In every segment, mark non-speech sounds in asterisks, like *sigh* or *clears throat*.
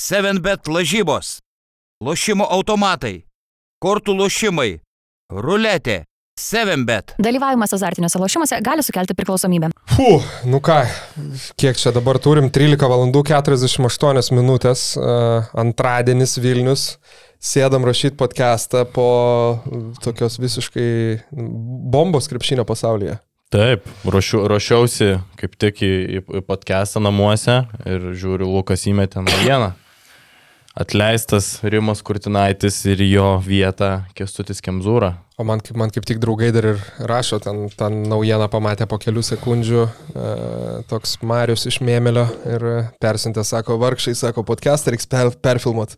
7bet lažybos, lošimo automatai, kortų lošimai, ruletė, 7bet. Dalyvavimas azartiniuose lošimuose gali sukelti priklausomybę. Fuh, nu ką, kiek čia dabar turim 13 valandų 48 minutės, uh, antradienis Vilnius, sėdam rašyti podcastą po tokios visiškai bombos krepšinio pasaulyje. Taip, ruošiu, ruošiausi kaip tik į, į podcastą namuose ir žiūriu, Lukas įmetė naujieną. Atleistas Rimas Kurtinaitis ir jo vietą Kestutis Kemzūra. O man, kaip- man kaip tik draugai dar ir rašo, ten, ten naujieną pamatė po kelių sekundžių, e, toks Marius iš Mėmelio ir persintė, sako, vargšai, sako, podcastą reiks per, perfilmuot.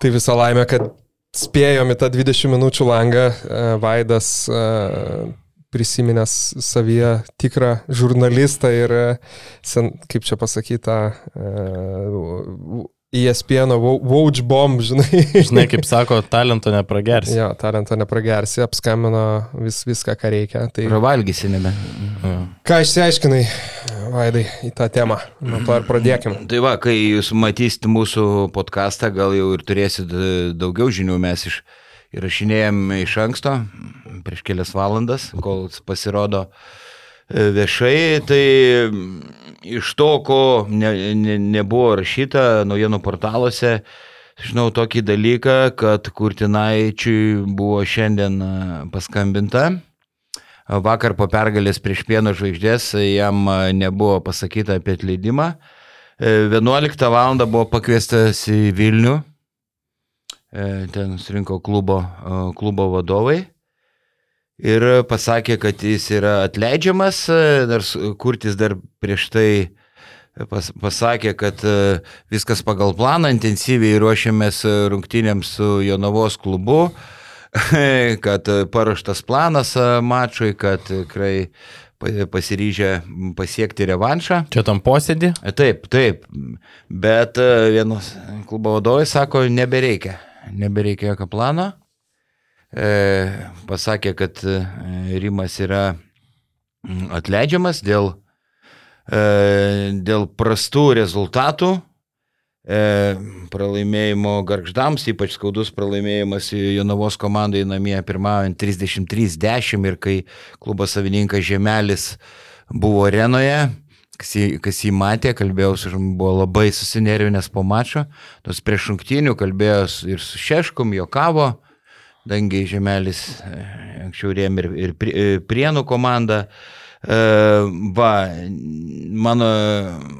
tai visą laimę, kad spėjom į tą 20 minučių langą, e, Vaidas e, prisiminęs savyje tikrą žurnalistą ir, e, sen, kaip čia pasakyta, e, ESPN Vouch Bomb, *laughs* žinai. Žinai, kaip sako, talento nepragersi. Jo, talento nepragersi, apskambino vis, viską, ką reikia. Tai Pravalgysi nebe. Ką išsiaiškinai, Vaidai, į tą temą? Nuo to ir pradėkim. Tai va, kai jūs matysite mūsų podcastą, gal jau ir turėsit e, daugiau žinių, mes iš, įrašinėjom iš anksto, prieš kelias valandas, kol pasirodo e, viešai, tai mm, iš to, ko ne, ne, nebuvo rašyta naujienų portaluose, žinau tokį dalyką, kad Kurtinaičiui buvo šiandien e, paskambinta. Vakar po pergalės prieš pieno žvaigždės jam a, nebuvo pasakyta apie atleidimą. E, 11 val. buvo pakviestas į Vilnių. E, Ten surinko klubo, klubo vadovai. Ir pasakė, kad jis yra atleidžiamas, nors Kurtis dar prieš tai pas, pasakė, kad e, viskas pagal planą, intensyviai ruošiamės e, rungtynėms su Jonavos klubu *laughs* kad e, paruoštas planas mačui, kad tikrai pa- pasiryžę pasiekti revanšą. Čia tam posėdį? Taip, taip, bet vienas klubo vadovas sako, nebereikia, nebereikia jokio plano. E, pasakė, kad e, Rimas yra mm, atleidžiamas dėl, e, dėl prastų rezultatų. Pralaimėjimo garždams, ypač skaudus pralaimėjimas Jonavos komandai namie pirmaujant 33-10 ir kai klubo savininkas Žemelis buvo arenoje, kas jį, kas jį matė, kalbėjau su žmogumi, buvo labai susinervinęs po mačo, nors prieš šimtinių kalbėjo su- ir su Šeškum, jokavo, dangiai Žemelis e, anksčiau rėmė ir, ir Pri- e, Prienų komandą. E, Va, mano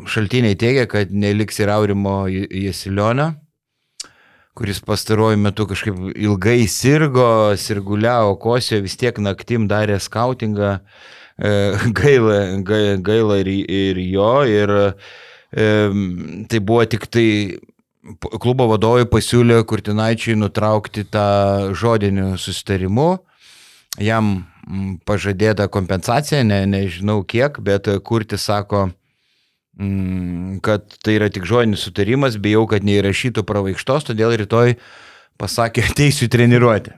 šaltiniai teigia, kad neliks ir Aurimo Jesilionio, kuris pastaruoju metu kažkaip ilgai sirgo, sirguliavo, kosio, vis tiek naktim darė skautingą, gaila, gaila, ir, ir jo, ir e, tai buvo tik tai klubo vadovai pasiūlė Kurtinaičiui nutraukti tą žodinių susitarimu. Jam mm, pažadėta kompensacija, ne, nežinau kiek, bet Kurtis sako, mm, kad tai yra tik žodinis sutarimas, bijau, kad neįrašytų pravaikštos, todėl rytoj pasakė, *laughs* ateisiu į treniruotę.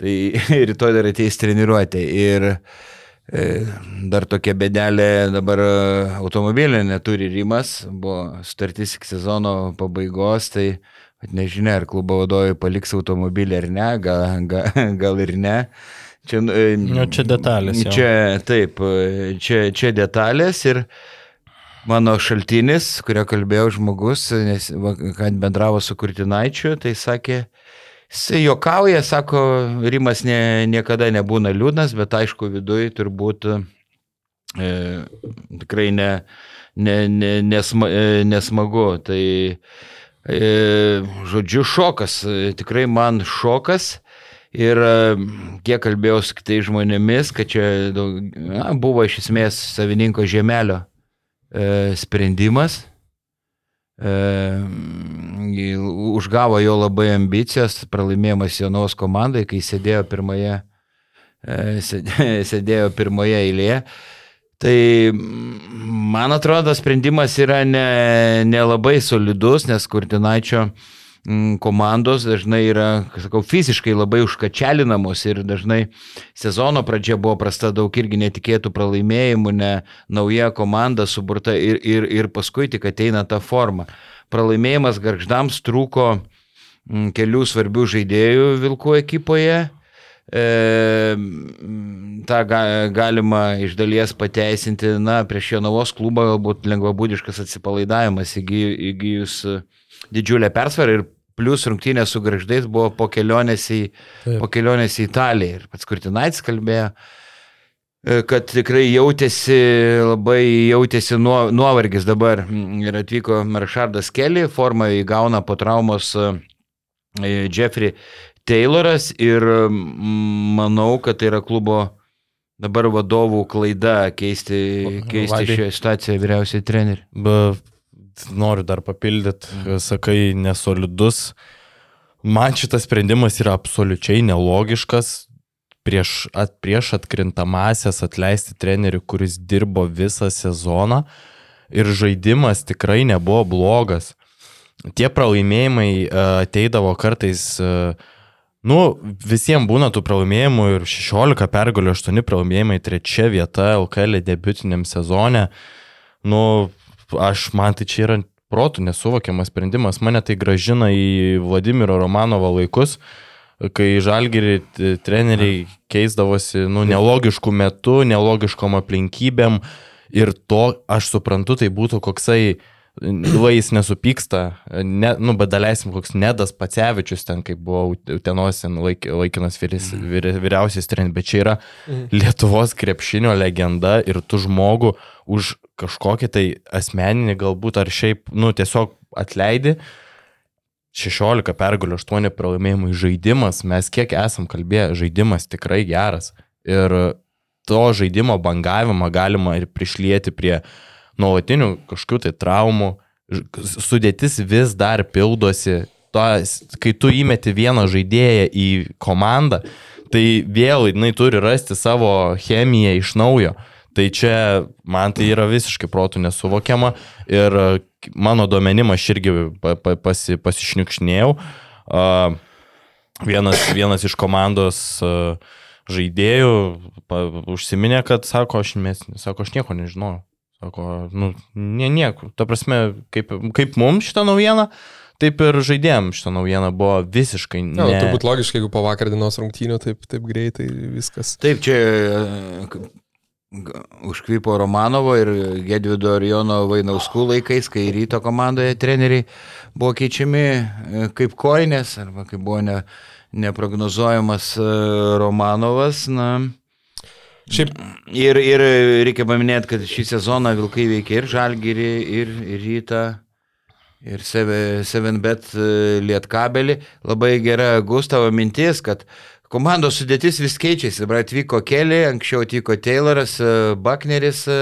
Tai *laughs* rytoj dar ateis treniruotė. Ir e, dar tokia bedelė dabar e, automobilė neturi Rimas, buvo sutartis iki sezono pabaigos, tai nežinia, ar klubo vadovai paliks automobilį ar ne, gal, gal, gal ir ne. Čia, e, Nu, čia detalės jau. Čia, taip, e, čia, čia detalės ir mano šaltinis, kurio kalbėjau žmogus, nes kad bendravo su Kurtinaičiu, tai sakė, jis jokauja, sako, Rimas ne, niekada nebūna liūdnas, bet aišku, viduje turbūt e, tikrai ne, ne, ne, nesma, e, nesmagu. Tai, e, žodžiu, šokas, e, tikrai man šokas. Ir e, kiek kalbėjau su kitais žmonėmis, kad čia daug, na, buvo iš esmės savininko žemelio e, sprendimas. E, užgavo jo labai ambicijas, pralaimėjimas Jonos komandai, kai sėdėjo pirmoje, e, *laughs* sėdėjo, pirmoje eilėje. Tai mm, man atrodo, sprendimas yra nelabai ne nelabai solidus, nes Kurtinaičio mm, komandos dažnai yra, sakau, fiziškai labai užkačialinamos ir dažnai sezono pradžia buvo prasta daug irgi netikėtų pralaimėjimų, ne nauja komanda suburta ir, ir, ir paskui tik ateina ta forma. Pralaimėjimas garždams trūko mm, kelių svarbių žaidėjų Vilkų ekipoje. E, mm, tą ga, galima iš dalies pateisinti, na, prieš Jonavos klubą galbūt lengvabūdiškas atsipalaidavimas įgy- įgyjus e, didžiulę persvarą ir plus rungtynė su graždais buvo po kelionės į, Taip. po kelionės į Italiją. Ir pats Kurtinaitis kalbėjo, e, kad tikrai jautėsi, labai jautėsi nuo, nuovargis dabar. Mm, Ir atvyko Meršardas Kelly, formą įgauna po traumos e, Jeffrey Tayloras ir manau, kad tai yra klubo dabar vadovų klaida keisti, keisti šią situaciją vyriausiai treneriui. Noriu dar papildyti, sakai, nesolidus. Man šitas sprendimas yra absoliučiai nelogiškas. Prieš, at, prieš atkrintamasias atleisti trenerių, kuris dirbo visą sezoną ir žaidimas tikrai nebuvo blogas. Tie pralaimėjimai e, ateidavo kartais, e, nu, visiems būna tų pralaimėjimų ir 16 pergalių, 8 pralaimėjimai, trečia vieta LKL debutiniam sezone. Nu, aš man tai čia yra protų nesuvokiamas sprendimas. Mane tai gražina į Vladimiro Romanovo laikus, kai žalgiri t- treneriai keisdavosi nu, nelogiškų metų, nelogiškom aplinkybėm. Ir to aš suprantu, tai būtų koksai Va jis nesupyksta, ne, nu, bet daleisim koks Nedas Pacevičius ten, kaip buvo Utenos ten laik, laikinas vyris, vyr, vyriausias treneris, bet čia yra Lietuvos krepšinio legenda ir tu žmogų už kažkokį tai asmeninį galbūt ar šiaip, nu, tiesiog atleidi. 16 pergalių, 8 pralaimėjimai žaidimas, mes kiek esam kalbėję, žaidimas tikrai geras. Ir to žaidimo bangavimą galima ir prišlieti prie nuolatinių kažkokių tai traumų. Sudėtis vis dar pildosi. Tas, kai tu įmeti vieną žaidėją į komandą, tai vėl jinai turi rasti savo chemiją iš naujo. Tai čia man tai yra visiškai protų nesuvokiama ir e, mano duomenim aš irgi pa, pa, pasi, pasišniukšnėjau. Vienas, vienas iš komandos uh, žaidėjų užsiminė, kad sako, aš, mes, sako, aš nieko nežinojau. Sako, nu, ne, nieko. Ta prasme, kaip, kaip mums šitą naujieną, taip ir žaidėjom šitą naujieną buvo visiškai ne. ne. turbūt logiška, jeigu po vakar dienos rungtynių taip, taip greitai viskas. Taip, čia užkvypo Romanovo ir Gedvido ir Jono Vainauskų laikais, kai ryto komandoje treneriai buvo keičiami e, kaip koinės, arba kai buvo ne, neprognozuojamas e, Romanovas. Na, Šiaip ir, ir reikia paminėti, kad šį sezoną Vilkai veikia ir Žalgirį, ir, ir Rytą. Ir Seven- 7bet e, Lietkabelį. Labai gera Gustavo mintis, kad komandos sudėtis vis keičiasi. Dabar atvyko Kelly, anksčiau atvyko Tayloras, e, Buckneris, e,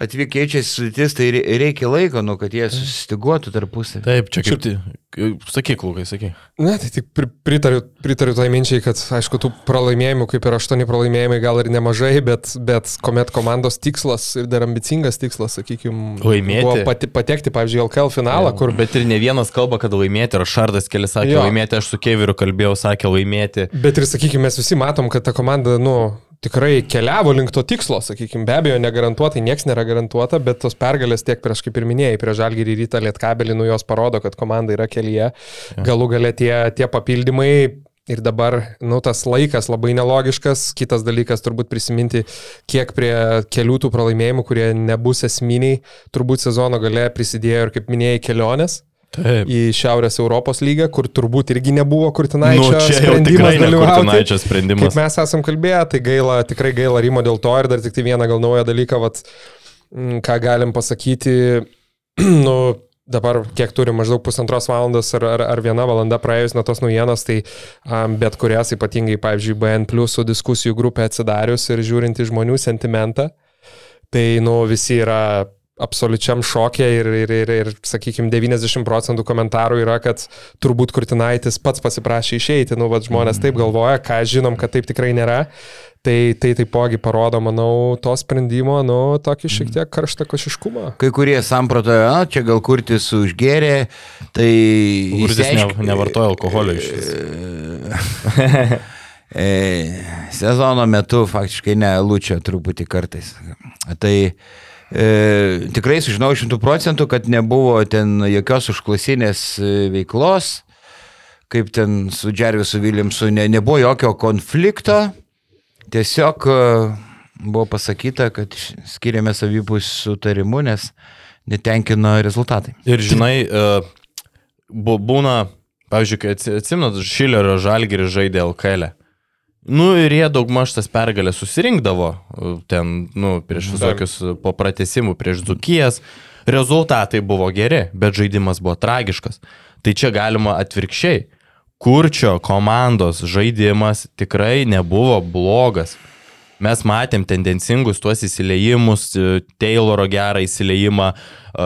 atvyko keičiasi sudėtis, tai rei- reikia laiko, nu, kad jie susistiguotų tarpusavį. Taip, čia kaip. ti- Sakyk, Lukai, sakyk. Ne, tai tik pri- pritariu, pritariu tai minčiai, kad aišku, tų pralaimėjimų, kaip ir aštuoni pralaimėjimai, gal ir nemažai, bet, bet kuomet komandos tikslas ir dar ambicingas tikslas, sakykime, Laimėti. pati, patekti, pavyzdžiui, LKL finalą, kur Bet ir ne vienas kalba, kad laimėti, ar Šardas kelias sakė Jo. laimėti, aš su Keviriu kalbėjau, sakė laimėti. Bet ir, sakykime, mes visi matom, kad ta komanda, nu, tikrai keliavo link to tikslo, sakykime, be abejo, negarantuotai, niekas nėra garantuota, bet tos pergalės tiek prieš, kaip ir minėjai, prieš Žalgirį rytą Lietkabelį, nu jos parodo, kad komanda yra kelyje. Galų gale tie, tie papildymai ir dabar, nu, tas laikas labai nelogiškas. Kitas dalykas turbūt prisiminti, kiek prie kelių tų pralaimėjimų, kurie nebus esminiai, turbūt sezono gale prisidėjo ir, kaip minėjai, kelionės Taip. į Šiaurės Europos lygą, kur turbūt irgi nebuvo Kurtinaičio Nu, sprendimas dalyvauti. Sprendimas. Kaip mes esam kalbėję, tai gaila, tikrai gaila Rimo dėl to ir dar tik tai vieną gal naują dalyką, vat, mm, ką galim pasakyti, *clears throat* nu, dabar kiek turi maždaug pusantros valandos ar, ar, ar viena valanda praėjus nuo tos naujienos, tai um, bet kurias ypatingai, pavyzdžiui, BN Plus diskusijų grupę atsidarius ir žiūrint į žmonių sentimentą, tai, nu, visi yra absoliučiam šokė ir, ir, ir, ir sakykime, 90 procentų komentarų yra, kad turbūt Kurtinaitis pats pasiprašė išeiti, nu, vad žmonės taip galvoja, ką žinom, kad taip tikrai nėra. Tai, tai taipogi parodo, manau, to sprendimo, nu, tokį šiek tiek karštą košiškumą. Kai kurie samprotoja, na, čia gal kurtis užgėrė, tai... Kurtis ne, išsiaišk- nevartoja alkoholio iš vis. *laughs* E, sezono metu faktiškai ne, lūčia truputį kartais. Tai e, tikrai sužinau šimtų procentų, kad nebuvo ten jokios užklasinės e, veiklos, kaip ten su Džervisu Viljamsu, ne, nebuvo jokio konflikto, tiesiog e, buvo pasakyta, kad skiriame savipus sutarimu, nes netenkino rezultatai. Ir žinai, e, būna, pavyzdžiui, kai atsi- atsimenat, Šilerio žalgerį žaidė LKL. Nu ir jie daugmaž tas pergalę susirinkdavo e, ten, nu, prieš visokius e, po pratesimų, prieš Dzukijas. Rezultatai buvo geri, bet žaidimas buvo tragiškas. Tai čia galima atvirkščiai. Kurčio komandos žaidimas tikrai nebuvo blogas. Mes matėm tendencingus tuos įsileijimus, e, Tayloro gerą įsileimą,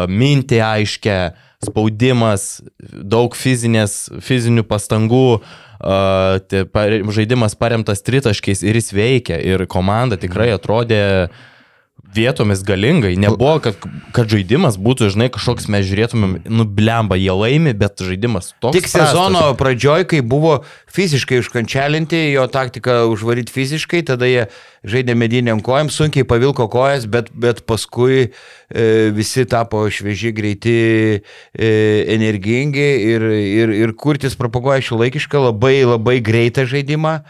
mintį aiškę, spaudimas, daug fizinės, fizinių pastangų, pa- žaidimas paremtas tritaškiais ir jis veikia. Ir komanda tikrai atrodė vietomis galingai. Nebuvo, kad, kad žaidimas būtų, žinai, kažkoks mes žiūrėtumėm, nublemba, jie laimi, bet žaidimas toks. Tik sezono pradžioj, kai buvo fiziškai užkančialinti, jo taktika užvaryti fiziškai, tada jie žaidė mediniam kojam, sunkiai pavilko kojas, bet, bet paskui e, visi tapo švieži, greiti, e, energingi ir, ir, ir kurtis propaguoja šiuolaikišką labai labai greitą žaidimą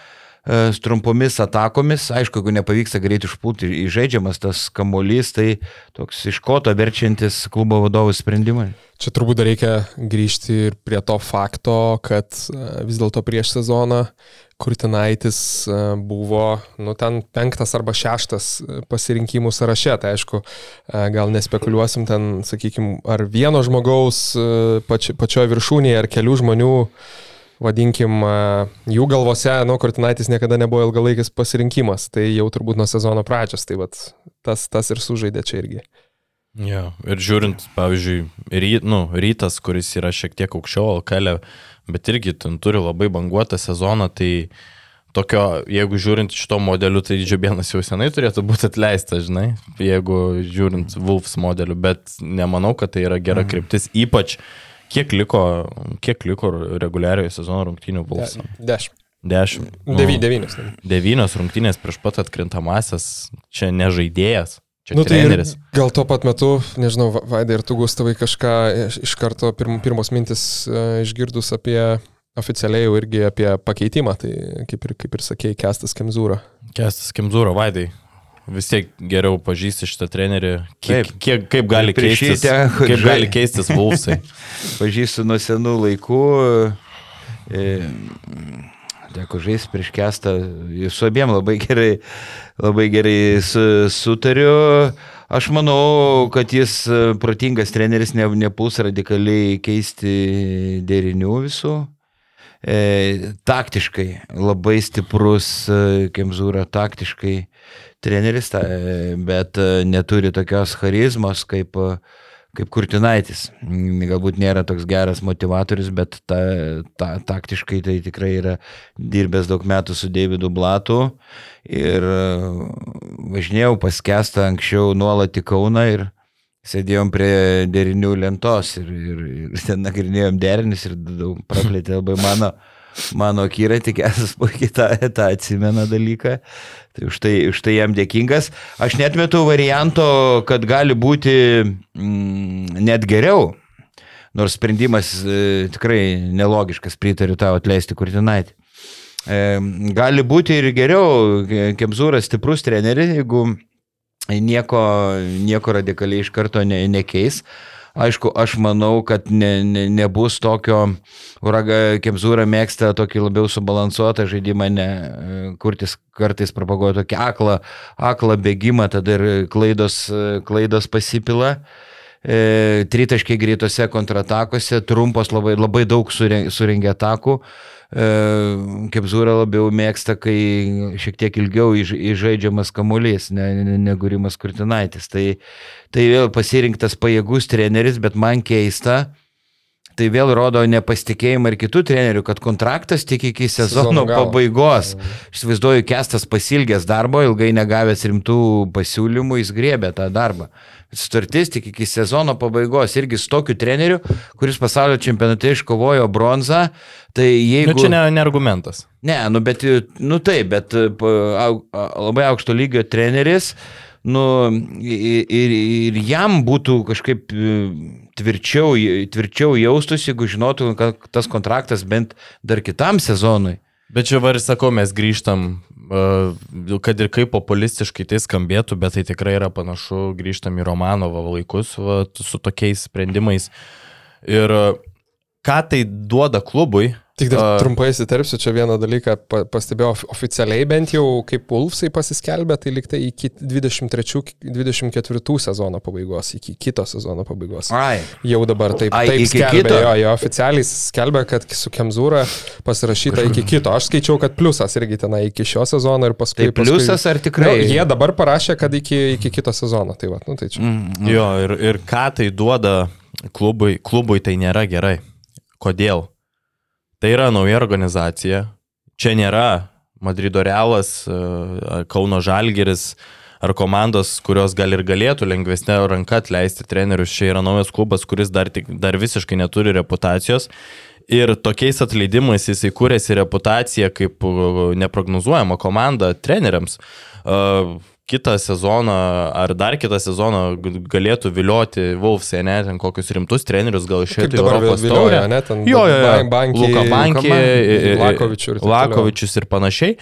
trumpomis atakomis. Aišku, jeigu nepavyksta greit išpulti įžaidžiamas tas kamolys, tai toks iš koto verčiantis klubo vadovų sprendimai. Čia turbūt dar reikia grįžti ir prie to fakto, kad e, vis dėlto prieš sezoną Kurtinaitis e, buvo, nu, ten penktas arba šeštas e, pasirinkimų sąraše. Tai aišku, e, gal nespekuliuosim ten, sakykime, ar vieno žmogaus e, pači, pačioje viršūnėje, ar kelių žmonių, vadinkim, jų galvose, nu, Kurtinaitis niekada nebuvo ilgalaikis pasirinkimas. Tai jau turbūt nuo sezono pradžios. Tai vat, tas, tas ir sužaidė čia irgi. Ja, ir žiūrint, pavyzdžiui, ry, nu, rytas, kuris yra šiek tiek aukščiau LKL, bet irgi ten turi labai banguotą sezoną, tai tokio, jeigu žiūrint šito modeliu, tai Džiabienas jau senai turėtų būti atleistas, žinai, jeigu žiūrint Wolfs modeliu, bet nemanau, kad tai yra gera kryptis, ypač kiek liko, kiek liko reguliariojo sezono rungtynių Wolfs. Dešimt. Dešimt. Devy, devynis. Devynios rungtynės prieš pat atkrintamasias, čia ne žaidėjas, čia Nu, nu, tai treneris. gal tuo pat metu, nežinau, Va- Vaidai ir tu, Gustavai, kažką iš, karto pirm, pirmos mintis uh, išgirdus apie oficialiai jau irgi apie pakeitimą, tai kaip ir, kaip ir sakėjai, Kestas Kemzūra. Kestas Kimzūro, Vaidai. Vis tiek geriau pažįsti šitą trenerį. Kiek, Taip. kiek, kaip gali keistis, teko kaip gali keistis Vulfsai. *laughs* pažįstu nuo senų laikų. E, Teko žaisti prieš kestą, su abiem labai gerai, labai gerai su, sutariu. Aš manau, kad jis e, protingas treneris ne, nepuls radikaliai keisti derinių visų. E, taktiškai labai stiprus e, Kemzūra, taktiškai treneris, ta, e, bet e, neturi tokios charizmos kaip, e, kaip Kurtinaitis. Galbūt nėra toks geras motivatorius, bet ta, ta, taktiškai tai tikrai yra dirbęs daug metų su Davidu Blatu ir e, važinėjau paskestą anksčiau nuolat į Kauną ir sėdėjom prie derinių lentos ir, ir, ir ten nagrinėjom derinius ir daug praplėtė labai mano, mano kyra, tikėsis puikiai tą, tą atsimena dalyką. Tai už tai, už tai jam dėkingas. Aš net metu varianto, kad gali būti mm, net geriau. Nors sprendimas e, tikrai nelogiškas, pritariu tau atleisti Kurtinaitį. E, gali būti ir geriau, Ke- Kemzūras stiprus treneris, jeigu nieko, nieko radikaliai iš karto ne, nekeis. Aišku, aš manau, kad ne, ne, nebus tokio, Uraga Kemzūra mėgsta tokį labiau subalansuotą žaidimą, ne, kurtis kartais propaguoja tokį aklą, aklą bėgimą, tada ir klaidos, klaidos pasipila. E, tritaškiai greitose kontratakose, trumpos labai, labai daug suren- surengia atakų. kaip Zūra labiau mėgsta, kai šiek tiek ilgiau įž- įžaidžiamas kamuolys ne, ne, negu Rimas Kurtinaitis. Tai, tai vėl pasirinktas pajėgus treneris, bet man keista. Tai vėl rodo nepasitikėjimą ir kitų trenerių, kad kontraktas tik iki sezono Sezono pabaigos. Aš įsivaizduoju, Kestas pasilgęs darbo, ilgai negavęs rimtų pasiūlymų, jis griebė tą darbą. Sutartis tik iki sezono pabaigos irgi su tokiu treneriu, kuris pasaulio čempionate iškovojo bronzą. Tai jeigu... Nu, čia ne, ne argumentas. Ne, nu bet, nu taip, bet au- labai aukšto lygio treneris, nu ir, ir, ir jam būtų kažkaip e, tvirčiau, tvirčiau jaustus, jeigu žinotų, kad tas kontraktas bent dar kitam sezonui. Bet čia var ir sakau, mes grįžtam, e, kad ir kaip populistiškai tai skambėtų, bet tai tikrai yra panašu, grįžtam į Romanovo laikus va, su tokiais sprendimais. Ir e, ką tai duoda klubui? Tik dar trumpai įsiterpsiu, čia vieną dalyką pa- pastebėjau of- oficialiai bent jau, kaip Wolfsai pasiskelbė, tai liktai iki 23-24 sezono pabaigos, iki kito sezono pabaigos. Ai. Jau dabar taip, Ai, taip skelbė, jo, jo oficialiai skelbė, kad su Kemzūra pasirašyta iki kito. Aš skaičiau, kad pliusas irgi tenai iki šio sezono ir paskui... Tai pliusas ar tikrai? Nu, jie dabar parašė, kad iki, iki kito sezono. Tai va, nu, tai čia. Mm, Jo, ir, ir ką tai duoda klubui? Klubui tai nėra gerai. Kodėl? Tai yra nauja organizacija. Čia nėra Madrido Realas, e, Kauno Žalgeris ar komandos, kurios gal ir galėtų lengvesnė ranka atleisti trenerius. Čia yra naujas klubas, kuris dar, tik, dar visiškai neturi reputacijos. Ir tokiais atleidimais jisai kūrėsi reputaciją kaip uh, neprognozuojama komanda treneriams. Uh, kitą sezoną ar dar kitą sezoną galėtų vilioti Wolfs'e, ne, ten kokius rimtus trenerius, gal išėtų į Europos taurę. ne, ten Jo, jo, jo. Luka Bankį, Luka i- Lakovičių ir. Lakovičius ir panašiai.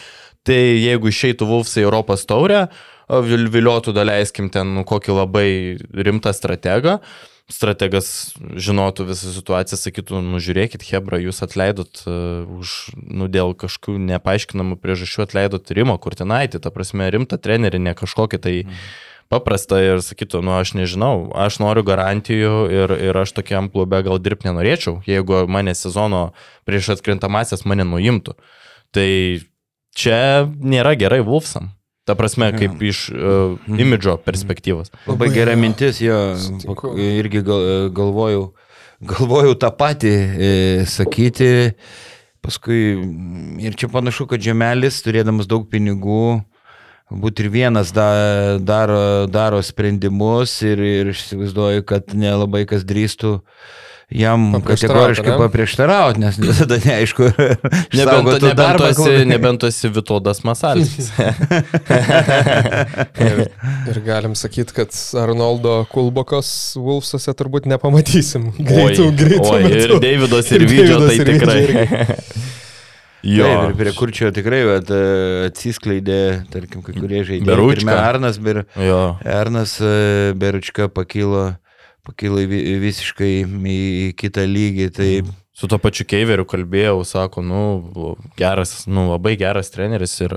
Tai jeigu išeitų Wolfs'e į Europos taurę, viliotų, daleiskim, ten kokį labai rimtą strategą, strategas žinotų visą situaciją, sakytų, nu žiūrėkit, Hebra, jūs atleidot uh, už, nu dėl kažkokių nepaaiškinamų priežasčių atleidot Rimo Kurtinaitį, ta prasme, rimtą trenerį, ne kažkokį tai paprastą ir sakytų, nu aš nežinau, aš noriu garantijų ir, ir aš tokiam klube gal dirbti nenorėčiau, jeigu mane sezono prieš atkrintamasias mane nuimtų. Tai čia nėra gerai Wolfsam. Ta prasme, kaip iš uh, imidžo perspektyvos. Labai gera mintis, jo, irgi gal, galvojau, galvojau tą patį e, sakyti. Paskui mm, ir čia panašu, kad Žemelis, turėdamas daug pinigų, būt ir vienas da, daro, daro sprendimus ir, ir aš įsivaizduoju, kad nelabai kas drįstų jam Paprieštaraut, kategoriškai ane? paprieštarauti, nes tada neaišku, *laughs* Nebent, nebent, esi, nebent esi Vitodas Masalskis. *laughs* *laughs* Ir, ir galim sakyti, kad Arnoldo Kulbokos Wolfsuose turbūt nepamatysim. Greitų, greitų. oi, ir metų. Davidas ir Ir Vydžio, tai ir tikrai. Vydžio jo, Taip, ir prie kurčio tikrai vat, e, atsiskleidė, tarkim, kai kurie žaidėjai. Beručka. Arnas, ber. Ernas e, Beručka pakilo, pakilo visiškai į kitą lygį. Tai Su to pačiu Keiveriu kalbėjau, sako, nu, geras, nu, labai geras treneris ir,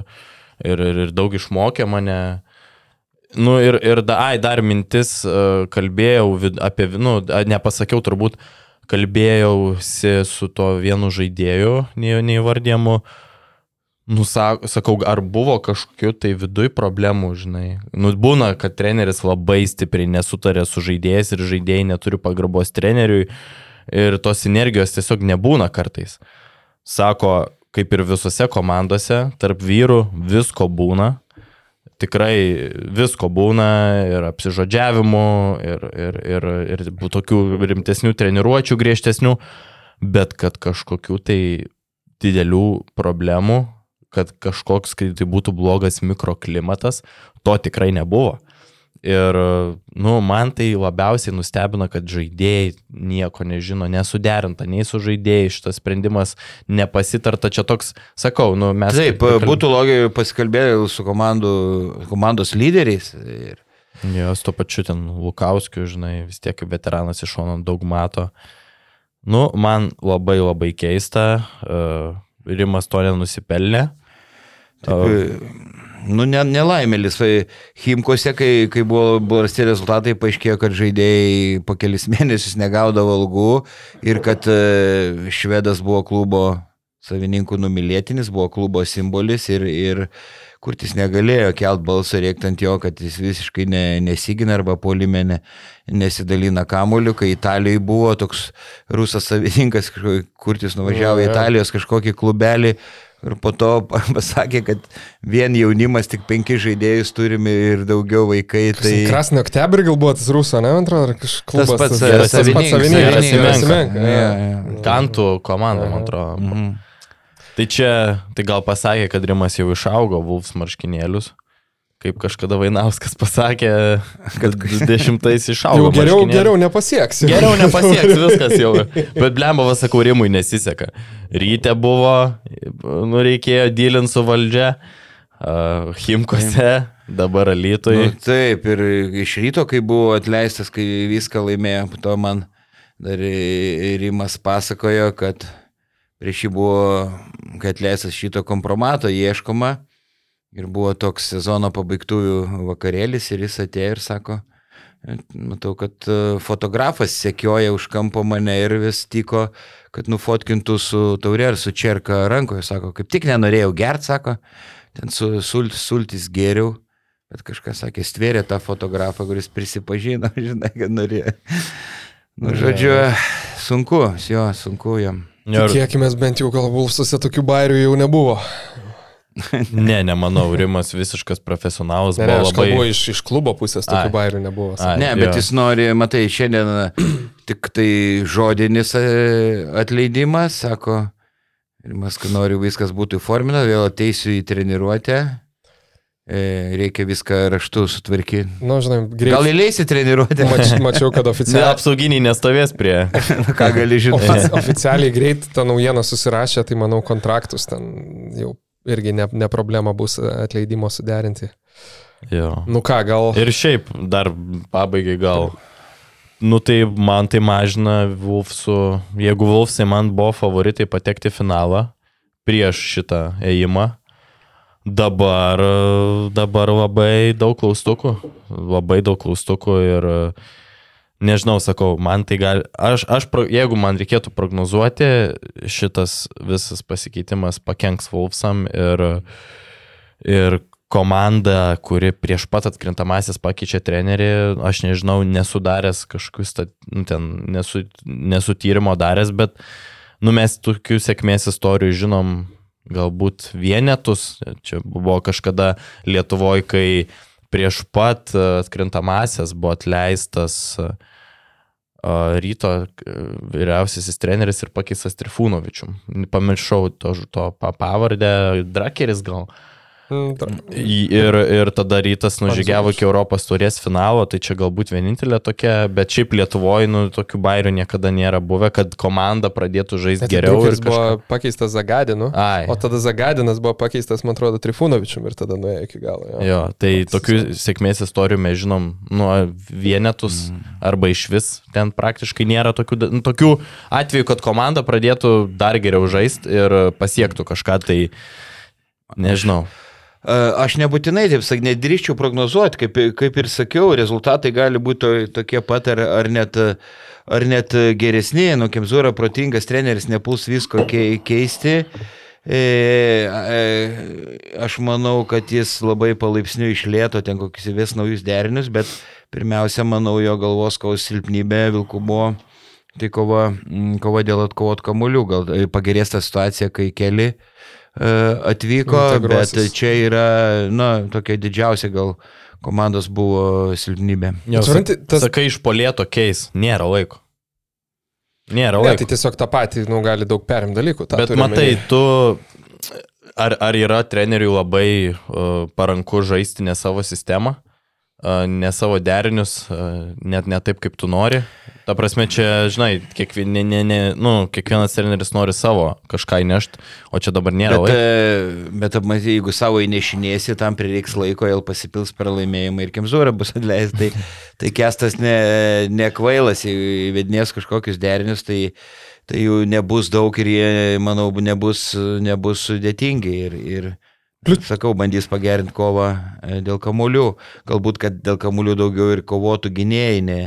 ir, ir, ir daug išmokė mane. Nu ir, ir da, ai, dar mintis, e, kalbėjau vid- apie, nu, nepasakiau turbūt, kalbėjausi su to vienu žaidėju, neįvardėmu. Nu, sak- sakau, ar buvo kažkokiu tai viduj problemų, žinai. Nu, būna, kad treneris labai stipriai nesutarė su žaidėjais ir žaidėjai neturi pagarbos treneriui ir tos energijos tiesiog nebūna kartais. Sako, kaip ir visose komandose, tarp vyrų visko būna. Tikrai visko būna ir apsižodžiavimų, ir, ir, ir, ir tokių rimtesnių treniruočių, griežtesnių, bet kad kažkokių tai didelių problemų, kad kažkoks, kai tai būtų blogas mikroklimatas, to tikrai nebuvo. Ir, nu, man tai labiausiai nustebino, kad žaidėjai nieko nežino, nesuderinta, nei su žaidėjai šitas sprendimas nepasitarta. Čia toks, sakau, nu, mes... taip, kaip- būtų logiškai pasikalbėti su komandų, komandos lyderiais. Ir, Jo, su to pačiu ten Lukauskiu, žinai, vis tiek veteranas iš šono daug mato. Nu, man labai labai keista, uh, Rimas to nenusipelnė. Taip, nu, ne, nelaimėlis. Tai Himkose, kai, kai buvo, rasti rezultatai, paaiškėjo, kad žaidėjai po kelis *laughs* mėnesius negaudavo algų ir kad e, švedas buvo klubo savininkų numylėtinis, buvo klubo simbolis ir, ir Kurtis negalėjo kelt balso rėktant jo, kad jis visiškai ne, nesigina arba polime ne, nesidalina kamuoliu, kai Italijoje buvo toks rusas savininkas, Kurtis nuvažiavo į Jo, jo. Italijos kažkokį klubelį ir po to *laughs* pasakė, kad vien jaunimas tik penki žaidėjus turime ir daugiau vaikai. Tai... Krasnio Oktebrį gal buvo tas rusų, ne, man atrodo, ar kažkoks tas pats e, tas pats savininkas, jo. Kantų komanda, man atrodo. Mhm. Tai čia, tai gal pasakė, kad Rimas jau išaugo Vulfs marškinėlius. Kaip kažkada Vainauskas pasakė, *laughs* kad dešimtais *laughs* išaugo. Jau geriau, marškinėlius. geriau nepasieksi. Geriau nepasieks *laughs* viskas jau. Bet blemba, sakau, Rimui nesiseka. Ryte buvo, nu reikėjo dylint su valdžia, uh, Himkose, dabar Nu, Alytui. taip, ir iš ryto, kai buvo atleistas, kai viską laimėjo, to man dar Rimas pasakojo, kad prieš jį buvo, kai atleistas šito kompromato, ieškoma ir buvo toks sezono pabaigtųjų vakarėlis ir jis atėjo ir sako, matau, kad e, fotografas sekioja už kampo mane ir vis tiko, kad nufotkintų su taurė ar su čerka rankoje, sako, kaip tik nenorėjau gert, sako, ten su sul, sultis geriau. Bet kažkas sakė, stvėrė tą fotografą, kuris prisipažino, *laughs* žinai, kad norėjo. Nu, žodžiu, sunku, jo, sunku jam. Tikėkime, bent jau gal Vulfsuose tokių bairių jau nebuvo. Ne, nemanau, Rimas visiškas profesionalas Ne, ne, buvo aš kalbu labai... iš, iš klubo pusės tokių Ai. bairių nebuvo. Ai, Ne, bet jo. jis nori, matai, šiandien tik tai žodinis e, atleidimas, sako, mes, kad noriu viskas būtų įformina, vėl ateisiu į treniruotę, e, reikia viską raštu sutvarkyti. Na, Nu, žinai, Gal greitai. įleisi treniruotę? Mač, mačiau, kad Ne, *laughs* oficialiai, apsauginiai nestovės prie... *laughs* Ką gali žinoti? ofici, oficialiai greit tą naujieną susirašė, tai manau kontraktus ten jau irgi ne, ne problema bus atleidimo suderinti. Jo. Nu ką, gal... Ir šiaip dar pabaigai gal. Nu tai man tai mažina Wolfsų, jeigu Wolfsai man buvo favoritai patekti į finalą prieš šitą ėjimą, dabar, dabar labai daug klaustukų, labai daug klaustukų ir nežinau, sakau, man tai gali, aš, aš, jeigu man reikėtų prognozuoti, šitas visas pasikeitimas pakenks Wolfsam ir, ir komanda, kuri prieš pat atkrintamasis pakeičia trenerį, aš nežinau, nesudaręs kažkokius, nu, ten, nesu, nesu tyrimo daręs, bet nu, mes tokių sėkmės istorijų žinom galbūt vienetus. Čia buvo kažkada Lietuvoje, kai prieš pat atkrintamasias buvo atleistas a, ryto vyriausiasis treneris ir pakeistas Trifūnovičium. Pamiršau to, to pa- pavardę, Drakeris gal. Mm, Ir, ir tada rytas nužygiavo iki Europos turės finalo, tai čia galbūt vienintelė tokia, bet šiaip Lietuvoje nu, tokių bairių niekada nėra buvę, kad komanda pradėtų žaisti geriau. Drukeris ir buvo kažką- pakeistas Zagadinu, Ai. o tada Zagadinas buvo pakeistas, man atrodo, Trifūnovičium ir tada nuėjo iki galo. Jo. Jo, tai tokių sėkmės istorijų mes žinom nuo vienetus mm. arba iš vis. Ten praktiškai nėra tokių, nu, tokių atvejų, kad komanda pradėtų dar geriau žaisti ir pasiektų kažką. Tai nežinau. Aš nebūtinai, taip sakant, nedrįščiau prognozuoti, kaip, kaip ir sakiau, rezultatai gali būti to- tokie pat ar, ar, net, ar net geresni, nu, Kemzūra protingas treneris nepuls visko kei- keisti. E, e, aš manau, kad jis labai palaipsniui išlėto ten kokius vis naujus derinius, bet pirmiausia, manau, jo galvos kaus silpnybė Vilkų buvo tai kova, kova dėl atkovot kamuolių. Gal e, pagerės ta situacija, kai keli e, atvyko, bet čia yra, na, tokia didžiausia gal komandos buvo silpnybė. Jau, Supranti, tas- Sakai, iš polėto keis, nėra laiko. Nėra Ne, laiko. tai tiesiog tą patį, nu, gali daug perim dalykų. Bet matai, omeny. tu. Ar, ar yra treneriui labai uh, paranku žaisti ne savo sistemą, ne savo derinius, net ne taip, kaip tu nori? Ta prasme, čia, žinai, kiekvien, ne, ne, ne, nu, kiekvienas treneris nori savo kažką įnešti, o čia dabar nėra Bet, laiko. e, bet matai, jeigu savo įnešinėsi, tam prireiks laiko, jau pasipils pralaimėjimai ir Kemzūra bus atleistas. Tai, tai kestas ne, ne kvailas, įvedinės kažkokius derinius, tai, tai jų nebus daug ir jie, manau, nebus, nebus sudėtingi. Ir, ir sakau, bandys pagerinti kovą e, dėl kamuolių. Galbūt, kad dėl kamuolių daugiau ir kovotų gynėjai, ne,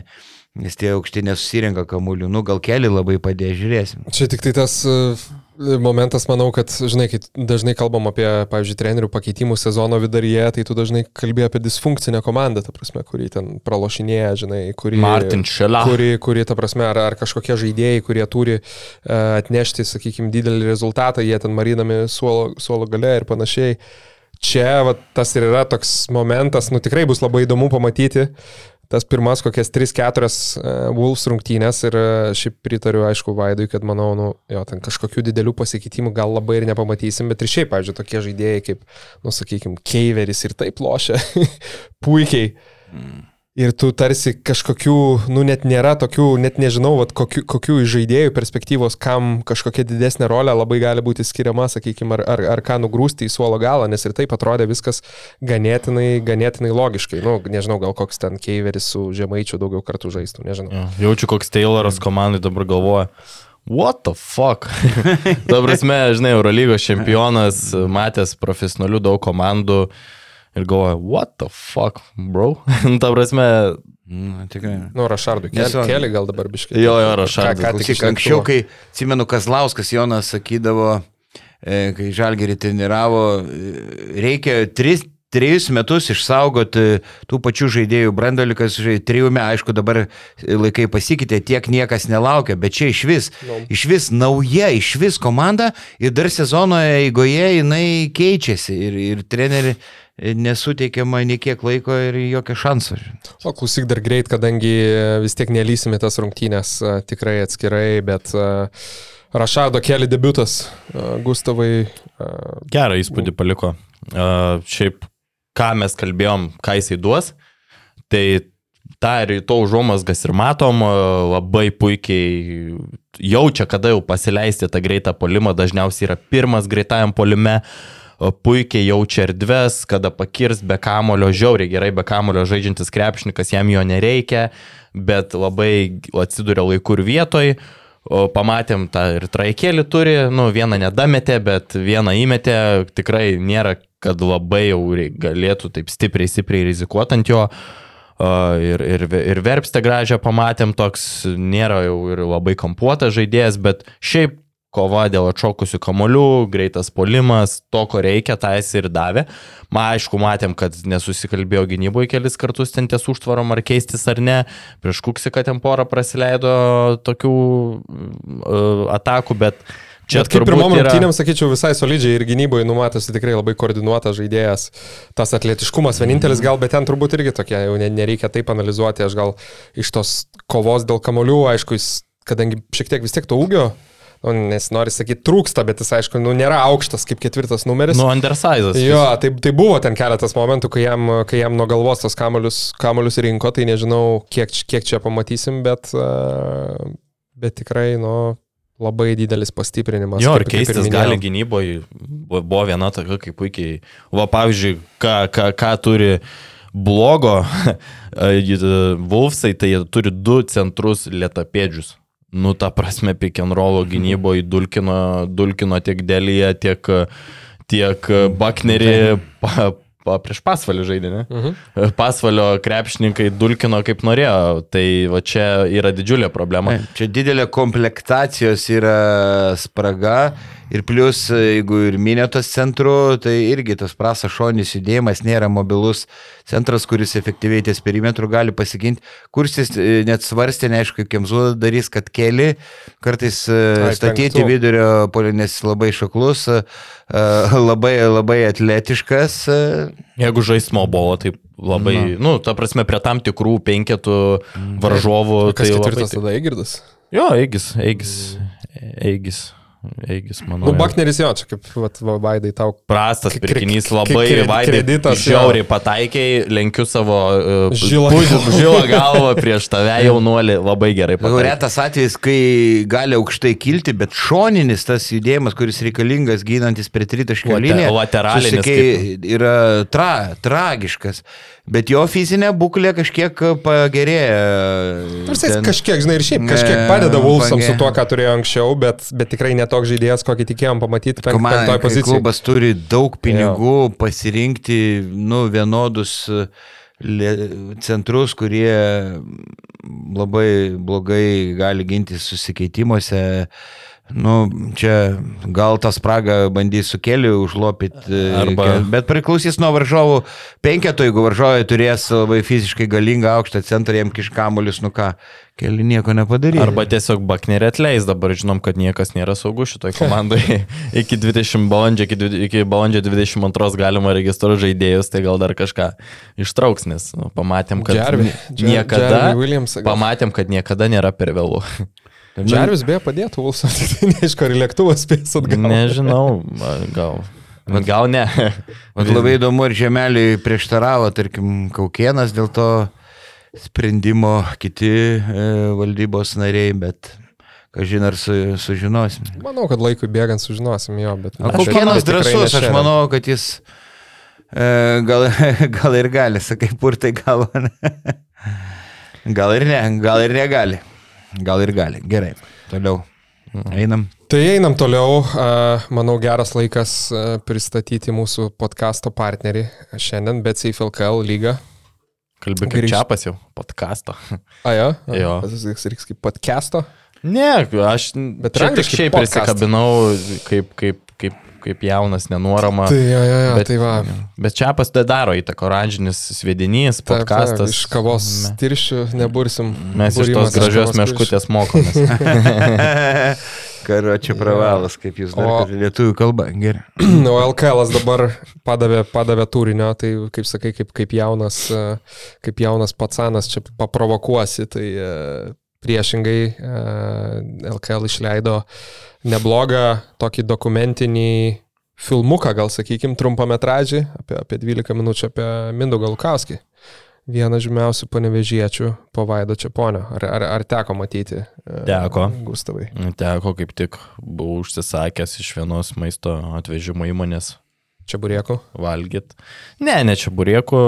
nes tie aukšti nesusirenka kamuolių. Nu, gal keli labai padėjo, žiūrėsim. Čia tik tai tas, e, Momentas, manau, kad, žinai, kai dažnai kalbam apie, pavyzdžiui, trenerių pakeitimų sezono viduryje, tai tu dažnai kalbė apie disfunkcinę komandą, ta prasme, kurį ten pralošinėja, žinai, kurį... Martin Šela. Kuri, kuri, ta prasme, ar, ar kažkokie žaidėjai, kurie turi uh, atnešti, sakykime, didelį rezultatą, jie ten marinami suolo, suolo gale ir panašiai. Čia va, tas ir yra toks momentas, nu tikrai bus labai įdomu pamatyti, tas pirmas kokias 3-4 uh, Wolves rungtynės ir uh, šiaip pritariu, aišku, Vaidui, kad manau, nu, jo, ten kažkokių didelių pasikeitimų gal labai ir nepamatysim, bet ir šiaip, pavyzdžiui, tokie žaidėjai kaip, nu, sakykime, Keiveris ir taip lošia *laughs* puikiai. Mm. Ir tu tarsi kažkokių, nu net nėra tokių, net nežinau, vat, kokių, kokių iš žaidėjų perspektyvos, kam kažkokia didesnė rolė labai gali būti skiriama, sakykime, ar, ar, ar ką nugrūsti į suolo galą, nes ir taip atrodė viskas ganėtinai, ganėtinai logiškai. Nu, nežinau, gal koks ten Keiveris su Žemaičiu daugiau kartų žaistų, nežinau. Ja, jaučiu, koks Tayloras komandai dabar galvoja. What the fuck? *laughs* Dabar, žinai, Eurolygos čempionas, matęs profesionalių daug komandų ir galvoju, what the fuck, bro? *laughs* Nu, ta prasme. Na, tikrai. Nu, Rašardui, keli, keli gal dabar biškai. Jo, jo, Rašardui. Ką, ką tik anksčiau, kai, atsimenu, Kazlauskas Jonas sakydavo, e, kai Žalgerį treniravo, e, reikia tris, trejus metus išsaugoti tų pačių žaidėjų brandolikas, trijų metų, aišku, dabar laikai pasikeitė, tiek niekas nelaukia, bet čia iš vis, no. iš vis nauja, iš vis komanda ir dar sezono eigoje jinai keičiasi ir, ir treneri nesuteikiama nei kiek laiko ir jokio šanso. O klausyk dar greit, kadangi vis tiek nelysime tas rungtynės tikrai atskirai, bet Rašado keli debutas, Gustavai. Gerą įspūdį paliko. Šiaip, ką mes kalbėjom, ką jisai duos, tai tą ir to užuomasgas ir matom, labai puikiai jaučia, kada jau pasileisti tą greitą polimą, dažniausiai yra pirmas greitajam polime. Uh, puikiai jaučia erdves, kada pakirs be kamulio, žiauriai gerai be kamulio žaidžiantis krepšininkas, jam jo nereikia, bet labai atsiduria laiku ir vietoj. O pamatėm tą ir traikėlį turi, nu vieną nedametė, bet vieną įmetė, tikrai nėra, kad labai jau galėtų taip stipriai, stipriai rizikuoti ant jo. Uh, ir, ir, ir verpstę gražią pamatėm, toks nėra jau ir labai kampuotas žaidėjas, bet šiaip kova dėl atšokusių kamolių, greitas polimas, to, ko reikia, tą jis ir davė. Ma, aišku, matėm, kad nesusikalbėjo gynyboje kelis kartus ten ties užtvarom ar keistis ar ne. Prieš Kuksiką ten porą praleido tokių uh, atakų, bet Čia Bet kaip pirmom yra... rungtynėm, sakyčiau, visai solidžiai ir gynyboje numatosi tikrai labai koordinuotas žaidėjas. Tas atletiškumas vienintelis gal, bet ten turbūt irgi tokie, jau nereikia taip analizuoti. Aš gal iš tos kovos dėl kamolių, aišku, jis, kadangi šiek tiek vis tiek to ūgio nu, nes nori sakyti, trūksta, bet jis aišku, nu, nėra aukštas kaip ketvirtas numeris. Nu, undersized. Jo, tai, tai buvo ten keletas momentų, kai jam, kai jam nuo galvos tos kamolius, kamolius rinko, tai nežinau, kiek, kiek čia pamatysim, bet, bet tikrai, nu, labai didelis pastiprinimas. Jo, ir keistis gali gynyboje, buvo viena tokia, kaip puikiai. Va, pavyzdžiui, ką, ką, ką turi blogo *laughs* Wolfsai, tai jie turi du centrus lietapėdžius. Nu, ta prasme, roll gynyboje dulkino, dulkino tiek Delyje, tiek, tiek Baknerį pa, pa, prieš pasvalį žaidė, ne? Uh mhm. -huh. Pasvalio krepšininkai dulkino kaip norėjo, tai va čia yra didžiulė problema. Čia didelė komplektacijos yra spraga Ir plus, jeigu ir minėtas centru, tai irgi tas prasas šonis judėjimas nėra mobilus centras, kuris efektyviai ties perimetru gali pasiginti. Kursis e, net svarstė, neaišku, Kemzu darys, kad keli, kartais e, Ai, statyti penktų. vidurio polinės labai šaklus, e, labai, labai atletiškas. Jeigu žais mobo, tai labai, Na. nu, ta prasme, prie tam tikrų penketų mm. varžovų. Kas tai ketvirtas labai... tada Eigirdas? Jo, Eigis, Eigis, Eigis. Eigis, manau. Nu, Bakneris jo, čia kaip vat, va, Vaidai tau. Prastas pirkinys, labai Vaidai. Kreditas. Žiauriai pataikiai, lenkiu savo uh, žilą, *laughs* galvą prieš tave jaunuolį, labai gerai pataikiai. Retas atvejis, kai gali aukštai kilti, bet šoninis tas judėjimas, kuris reikalingas gynantis prie tritaškio liniją, lateralinis, kaip... yra tra, tragiškas bet jo fizinė būklė kažkiek pagerėja. Nors jis kažkiek, žinai, ir šiaip kažkiek padeda Vulsams su tuo, ką turėjo anksčiau, bet, bet tikrai netoks žaidėjas, kokį tikėjom pamatyti penk, penktoje pozicijoje. Klubas turi daug pinigų jo. pasirinkti, nu, vienodus centrus, kurie labai blogai gali ginti susikeitimuose Nu, čia gal tą spragą bandys su keliu užlopyti, Arba- bet priklausys nuo varžovų penketo, jeigu varžovai turės labai fiziškai galingą aukštą centrą, jiem kiškamulius, nu ką, keli nieko nepadarys. Arba tiesiog Baknerį atleis, dabar žinom, kad niekas nėra saugus šitoj *laughs* komandai. iki 20 balandžio, iki, iki balandžio 22 galima registruoti žaidėjus, tai gal dar kažką ištrauks, nes nu, pamatėm, kad Jeremy- Jer- niekada, Jeremy Williamsą gal. pamatėm, kad niekada nėra per vėlų. Džervis beje padėtų Vulsą, *laughs* tai neaišku, ar į lėktuvą spės atgal. Nežinau, gal. Gal ne. Vat labai įdomu, ar žemeliui prieštaravo, tarkim, Kaukienas dėl to sprendimo, kiti e, valdybos nariai, bet, kažin ar su, sužinosim. Manau, kad laikui bėgant sužinosim jo, bet... O bet- Kaukienas bet tikrai ne drasus, aš manau, kad jis e, gal, *laughs* gal ir gali, sakai, purtai galvo. ne? *laughs* Gal ir ne, gal ir negali. Gal ir gali. Gerai, toliau. Einam. Tai einam toliau. a, Manau, geras laikas pristatyti mūsų podkasto partnerį šiandien, bet Safe LKL lyga. Kalbi kaip Grįžt. čiapas jau, podkasto. A, jo? Tas reiks kaip podkasto. Ne, aš Bet čia tik šiaip prisikabinau kaip, kaip, kaip, kaip jaunas, nenuorama. Tai, jo, jo, jo, Bet- tai va. Bet čiapas tai daro įtaką, oranžinis svedinys, Taip, taip, podkastas. Iš kavos Me- tirščių nebursim. Mes iš Būrimas tos gražios meškutės mokomės. *laughs* Karo čia pravalas, kaip jūs darote lietuvių kalbą. Gerai. *clears throat* O LKL dabar padavė, padavė turinio, tai kaip sakai, kaip, kaip, jaunas, a, kaip jaunas pacanas čia paprovokuosi, tai a, priešingai LKL išleido neblogą tokį dokumentinį filmuką, gal sakykim, trumpametražį, apie, apie 12 minučių apie Mindaugą Lukauskį. Vieną žymiausių panevežiečių po Vaido Čiaponio. Ar, ar, ar teko matyti? e, Teko. Gustavai. Teko kaip tik, buvau užsisakęs iš vienos maisto atvežimo įmonės Čia burėko. valgyt. Ne, ne čia burėku,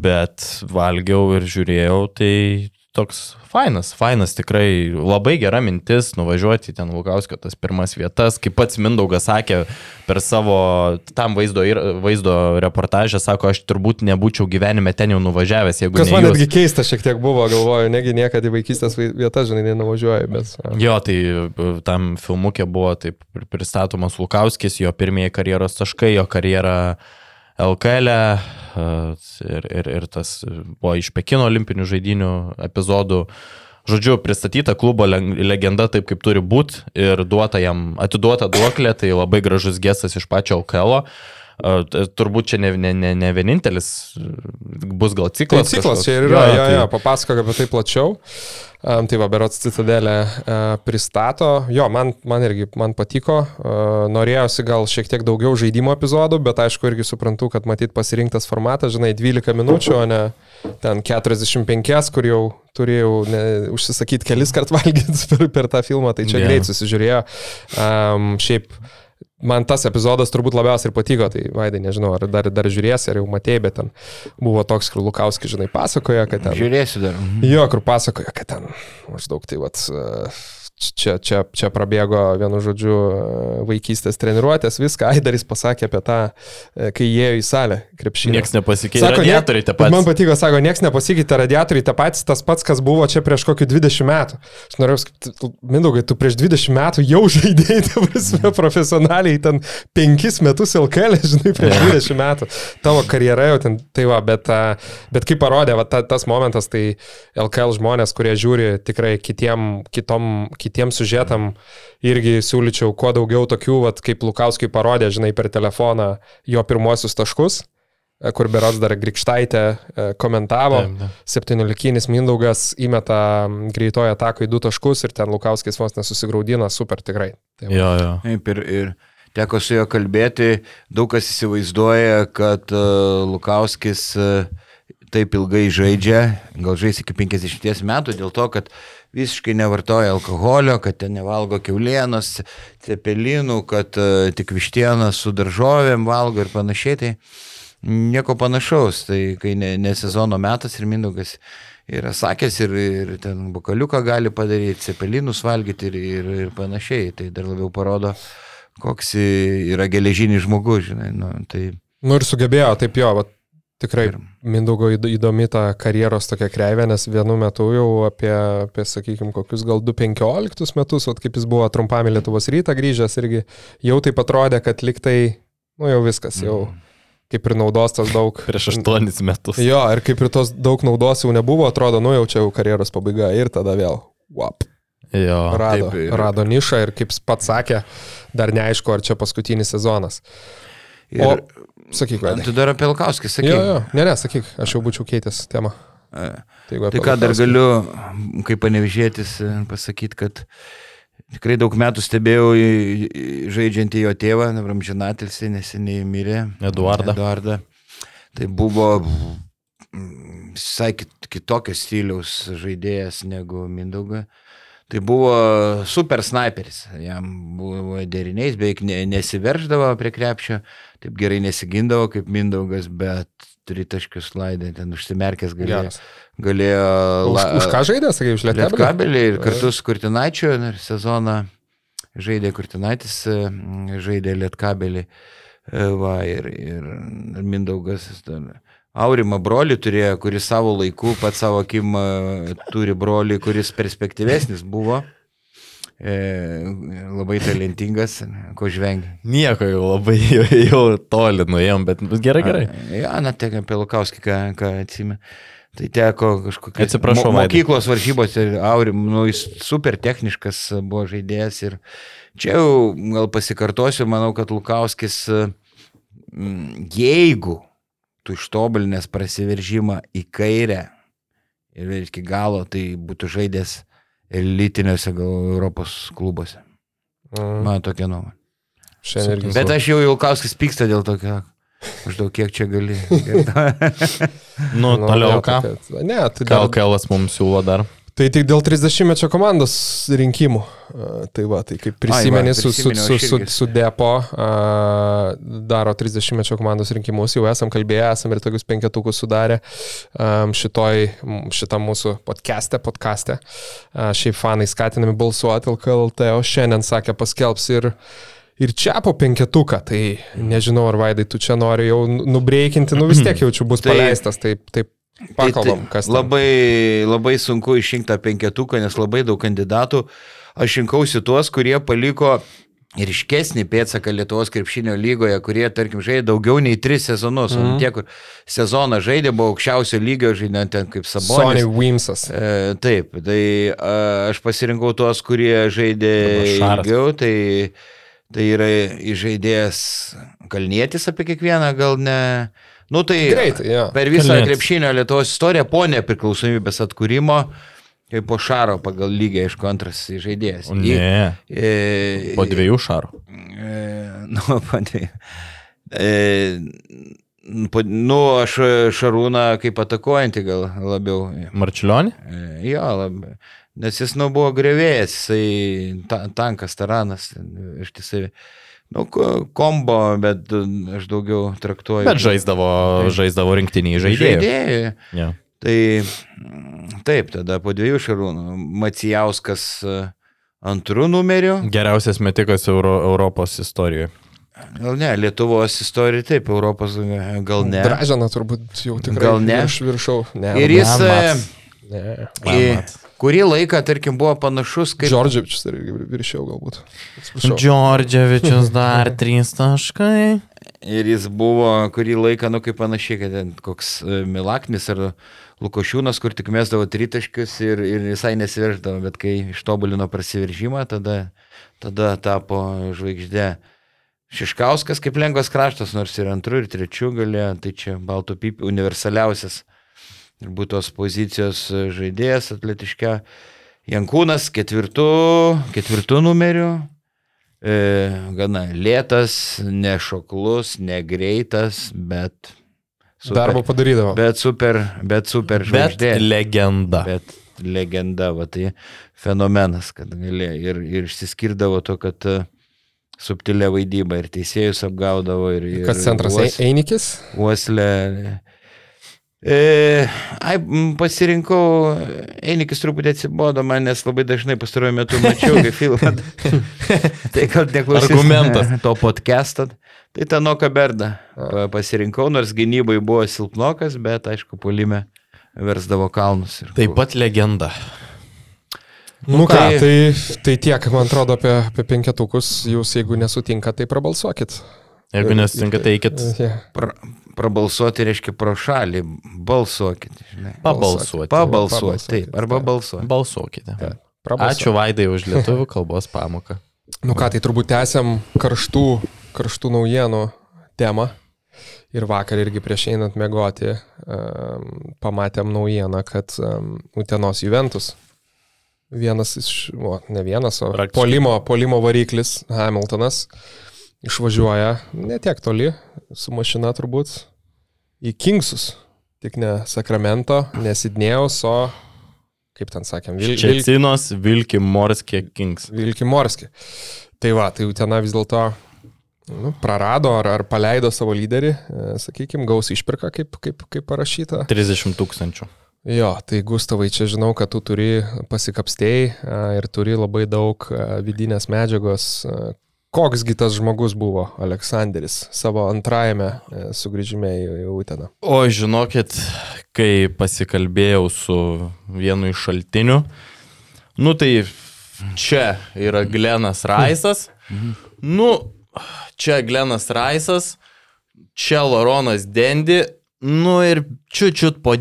bet valgiau ir žiūrėjau, tai toks fainas, fainas tikrai, labai gera mintis nuvažiuoti ten Lukauskio tas pirmas vietas, kaip pats Mindaugas sakė per savo tam vaizdo, ir- vaizdo reportažą, sako, aš turbūt nebūčiau gyvenime ten jau nuvažiavęs, jeigu Kas man jūs. netgi keista šiek tiek buvo, galvoju, negi niekada į vaikystės vai- vietas, žinai, nenuvažiuoju, bet... Jo, tai e, tam filmukė buvo taip pri- pristatomas Lukauskis, jo pirmieji karjeros taškai, jo karjera LKL e, ir, ir, ir tas buvo iš Pekino olimpinių žaidinių epizodų. Žodžiu, pristatyta klubo legenda taip, kaip turi būti ir duota jam, atiduota duoklė, tai labai gražus gestas iš pačio LKL. Turbūt čia ne, ne, ne, ne vienintelis, e, bus gal Tai ciklas. ciklas kažkoks. čia ir yra, jo, tai- jo, papasakok apie tai plačiau. Um, tai va, Berots Citadelė uh, pristato. Jo, man, man irgi man patiko. Uh, norėjosi gal šiek tiek daugiau žaidimo epizodų, bet aišku irgi suprantu, kad matyt pasirinktas formatas, žinai, 12 minučių, o ne ten 45, kur jau turėjau ne, užsisakyti kelis kart valgyti *laughs* per, per tą filmą, tai čia yeah. greit susižiūrėjo. Um, šiaip man tas epizodas turbūt labiausiai ir patiko, tai Vaidai, nežinau, ar dar, dar žiūrėsi, ar jau matėjai, bet ten buvo toks, kur Lukauskis, žinai, pasakoja, kad ten... Žiūrėsiu dar. Jo, kur pasakoja, kad ten maždaug tai vat, e, čia, čia, čia prabėgo vienu žodžiu e, vaikystės treniruotės, viską. Aidaris pasakė apie tą, e, kai įėjo į salę krepšinį. Niekas nepasikeitė. Sako, Radiatoriai tie patys. Man patiko, sako, niekas nepasikeitė, radiatoriai tie patys, tas pats, kas buvo čia prieš kokį 20 metų. Aš norėjau, Mindaugai, tu prieš 20 metų jau žaidėjai, ta prasme, profesionaliai, ten 5 metus LKL, žinai, prieš 20 metų. Tavo karjera jau ten, tai va, bet, a, bet kaip parodė, va, ta, tas momentas, tai LKL žmonės, kurie žiūri tikrai kitiem, kitom, kitiem sužetam, irgi siūlyčiau kuo daugiau tokių, va, kaip Lukauskiai parodė, žinai, per telefoną jo pirmuosius taškus e, kur berots dar Grikštaitė e, komentavo. Taip, taip. 17 Mindaugas įmeta greitoje atako į du taškus ir ten Lukauskis vos nesusigaudina, super tikrai. Tai. Jo, jo. Taip, ir, ir teko su juo kalbėti, daug kas įsivaizduoja, kad uh, Lukauskis uh, taip ilgai žaidžia, gal žais iki 50 metų, dėl to, kad visiškai nevartoja alkoholio, kad ten nevalgo keulienos, cepelinų, kad uh, tik vištieną su daržovėm valgo ir panašiai. Tai nieko panašaus, tai kai ne, ne sezono metas ir Mindaugas yra sakęs ir, ir ten bukaliuką gali padaryti, cepelinus valgyti ir, ir, ir panašiai. Tai dar labiau parodo, koks yra geležinis žmogus, žinai. Nu, tai Nu ir sugebėjo, taip jo, va, Tikrai Ir- Mindaugo įd- įdomi ta karjeros tokia kreivė, nes vienu metu jau apie, apie sakykime, kokius gal 2-15 metus, vat kaip jis buvo trumpam į Lietuvos rytą grįžęs, irgi jau taip atrodė, kad liktai, nu jau viskas, jau kaip ir naudos tas daug. Prieš aštuonis metus. Jo, ir kaip ir tos daug naudos jau nebuvo, atrodo, nu jau čia jau karjeros pabaiga ir tada vėl. Wap. Jo. Rado, taip ir- rado nišą ir kaip pats sakė, dar neaišku, ar čia paskutinis sezonas. Ir, O, sakyk, Vaidai. tu dar apie Lukauskį sakai. Jo, jo, ne, ne, sakyk, aš jau būčiau keitęs temą. E, Tai apie ką dar Lukauskį. galiu, kaip panevižėtis, pasakyti, kad tikrai daug metų stebėjau žaidžiantį jo tėvą, Ramžinatilsi, neseniai mirė. Eduardą. Eduardą. Tai buvo visai kit- kitokio stiliaus žaidėjas negu Mindauga. Tai buvo super sniperis. Jam buvo deriniais, beveik ne, nesiverždavo prie krepšio, taip gerai nesigindavo kaip Mindaugas, bet tritaškius laidė, ten užsimerkęs galėjo. Geras. galėjo Už, už ką žaidė, sakai, už Lietkabelį? Lietkabelį ir kartu su Kurtinaičiu sezoną žaidė Kurtinaitis, e, žaidė Lietkabelį. E, Va, ir, ir Mindaugas. ten- Aurimą brolį turėjo, kuris savo laiku, pats savo akim e, turi brolį, kuris perspektyvesnis buvo. E, labai talentingas, ko žvengia. Nieko jau labai jau, jau toli nuėjom, bet gerai, gerai. Ja, na, tiek apie Lukauskį, ką, ką atsimė. Tai teko kažkokia. Atsiprašau, Vaidai. Mokyklos varžybose, Aurim, nu, jis super techniškas buvo žaidėjas ir čia jau gal pasikartosiu, manau, kad Lukauskis, jeigu tu ištobulinęs prasiveržimą į kairę ir iki galo, tai būtų žaidęs elitiniuose gal Europos klubuose. Mm, Man tokia nuomonė. Šiandien irgi. Bet aš jau Ilkauskis pyksta dėl tokio. Maždaug kiek čia gali. *laughs* *laughs* Nu, Nu, toliau ką? Ne, tai dar, LKL mums siūlo dar? Tai tik dėl 30-mečio komandos rinkimų. A, Tai va, tai kaip prisimeni su, su, su, su, su Depo a, daro 30-mečio komandos rinkimus, jau esam kalbėję, esam ir tokius penketukus sudarę am, šitoj, šitam mūsų podcast'e, podcast'e. A, Šiaip fanai skatinami balsuoti LKLT, o šiandien sakė paskelbs ir Ir čia po penketuką, tai nežinau, ar Vaidai, tu čia nori jau nubreikinti, nu vis tiek *clears throat* jaučiu bus Tai- paleistas, taip, taip pakalbam, kas ten. labai, labai sunku išrinkti tą penketuką, nes labai daug kandidatų. Aš rinkausi tuos, kurie paliko ryškesnį pėdsaką Lietuvos krepšinio lygoje, kurie, tarkim, žaidė daugiau nei tris sezonus. Mm. Mhm. Tie, kur sezoną žaidė, buvo aukščiausio lygio, žaidė ten kaip Sonny Sabonis. Wimsas. E, taip, tai a, aš pasirinkau tuos, kurie žaidė ilgiau, tai, tai yra žaidėjas Kalnietis apie kiekvieną, gal ne. Nu tai Greitai, jo. per visą Kalnietis. krepšinio Lietuvos istoriją po nepriklausomybės atkūrimo, kaip po Šaro pagal lygį, aišku, antras žaidėjas. Ne, E, po dviejų šarų. E, nu, *laughs* po dviejų. E, po, nu, aš Šarūną kaip atakuojantį gal labiau. Marčiulionį? E, Jo, labai. Nes jis, nu, buvo grevėjas, jisai ta, tankas, taranas, ištisai. Nu, ko- kombo, bet e, aš daugiau traktuoju. Bet žaisdavo, žaisdavo rinktiniai žaidėjai. Žaidėjai. Ja. Tai mm, taip, tada po dviejų šarūnų. Macijauskas e, antrų numeriu. Geriausias metikas Euro, Europos istorijoje. Gal ne, Lietuvos istorija taip, Europos e, gal ne. Dražana turbūt jau tikrai Gal ne? virš viršau. Ne, Ir jis e, mats. Ne. į kurį laiką, tarkim, buvo panašus kaip... Džordževičius irgi viršiau galbūt. Džordževičius *laughs* dar trys taškai. Ir jis buvo kurį laiką, nu kaip panašiai, kad ten koks e, Milaknis ar Lukošiūnas, kur tik mesdavo tritaškius ir, ir visai nesiverždavo, bet kai ištobulino prasiveržimą, tada, tada tapo žvaigždė. Šiškauskas kaip lengvas kraštas, nors ir antrų, ir trečių galėjo, tai čia baltų pip universaliausias ir būtos pozicijos e, žaidėjas atletiškia. Jankūnas ketvirtų, ketvirtų numerių. E, gana lėtas, nešoklus, negreitas, bet super, Darbo padarydavo. bet super, bet super Bet žvaigždė. legenda. Bet legenda, va, tai fenomenas, kad galėjo ir, ir išsiskirdavo to, kad e, subtilė vaidyba ir teisėjus apgaudavo ir... ir Kas centras? uos- Ei- Einikis? Uoslė. E, ai, pasirinkau, Einikis truputį atsibodo man, nes labai dažnai pastaruoju metu mačiau, kai *laughs* filmą. *laughs* tai gal neklausys Argumentas. to podcast'o. Tai Tanoka Berda pa- pasirinkau, nors gynybai buvo silpnokas, bet aišku, polime versdavo kalnus. Ir Taip pat legenda. Nu ką, tai- tai, tai tiek, man atrodo, apie, apie penketukus. Jūs, jeigu nesutinkat, tai prabalsuokit. Jeigu nesutinka, tai eikit Yeah. pra, prabalsuoti reiškia pro šalį, balsuokit. Žinai. pabalsuoti. Pabalsuoti, Pabalsuokit, taip, arba taip. balsuoti. Balsuokite. Prabalsuokit. Ačiū Vaidai už lietuvių kalbos pamoką. Nu ką, tai turbūt tęsiam karštų, karštų naujienų temą. Ir vakar irgi prieš einant mėgoti um, pamatėm naujieną, kad um, Utenos Juventus, vienas iš, o, ne vienas, o polimo, polimo variklis Hamiltonas išvažiuoja netiek toli su mašina turbūt į Kingsus. Tik ne Sakramento, ne Sidnėjaus, o, kaip ten sakėm, Vil, Vil, Čecinos Vilki Morskė Kings. Vilkimorski. Tai va, tai Utena vis dėlto nu, prarado ar, ar paleido savo lyderį, sakykime, gaus išpirką, kaip, kaip, kaip parašyta. 30 tūkstančių. Jo, tai Gustavai, čia žinau, kad tu turi pasikapstėjai a, ir turi labai daug a, vidinės medžiagos. Koksgi tas žmogus buvo Aleksandris savo antrajame e, sugrįžime į, Uteną? O žinokit, kai pasikalbėjau su vienu iš šaltinių, nu tai čia yra Glenas Raisas, nu čia Glenas Raisas, čia Loronas Dendi, nu ir čiut-čiut po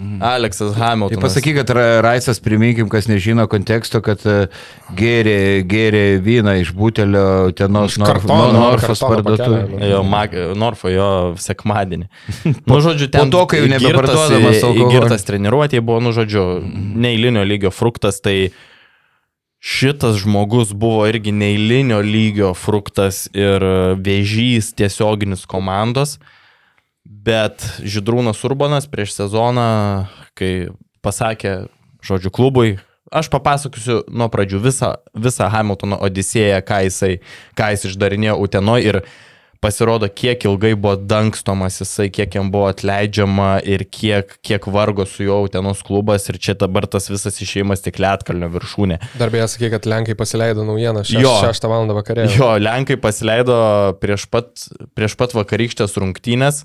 Dendžių Aleksas Tai Hamiltonas. pasakyk, kad Ra- Raisas, priminkim, kas nežino konteksto, kad e, gėrė, gėrė vyną iš butelio tenos kartono, Norfos kartono parduotuvė. pakelio, Jo, Norfo jo sekmadienį. *laughs* Nu, žodžiu, ten to, kai jau nebeparduodamas alkoholis. Įgirtas treniruotė buvo, nu, žodžiu, neįlinio lygio fruktas, tai šitas žmogus buvo irgi neįlinio lygio fruktas ir vėžys tiesioginis komandos, bet Židrūnas Urbanas prieš sezoną, kai pasakė, žodžiu, klubui, aš papasakosiu nuo pradžių visą, visą Hamiltono odisėją, ką jisai, ką jis išdarinėjo Utenoj ir pasirodo, kiek ilgai buvo dangstomas jisai, kiek jam buvo atleidžiama ir kiek, kiek vargo su juo Utenos klubas ir čia dabar tas visas išėjimas tik Lietkalnio viršūnė. Dar beje, sakai, kad Lenkai paleido naujieną šeš, Jo. 6 val. vakare. Jo, Lenkai pasileido prieš pat, prieš pat vakarykštės rungtynės,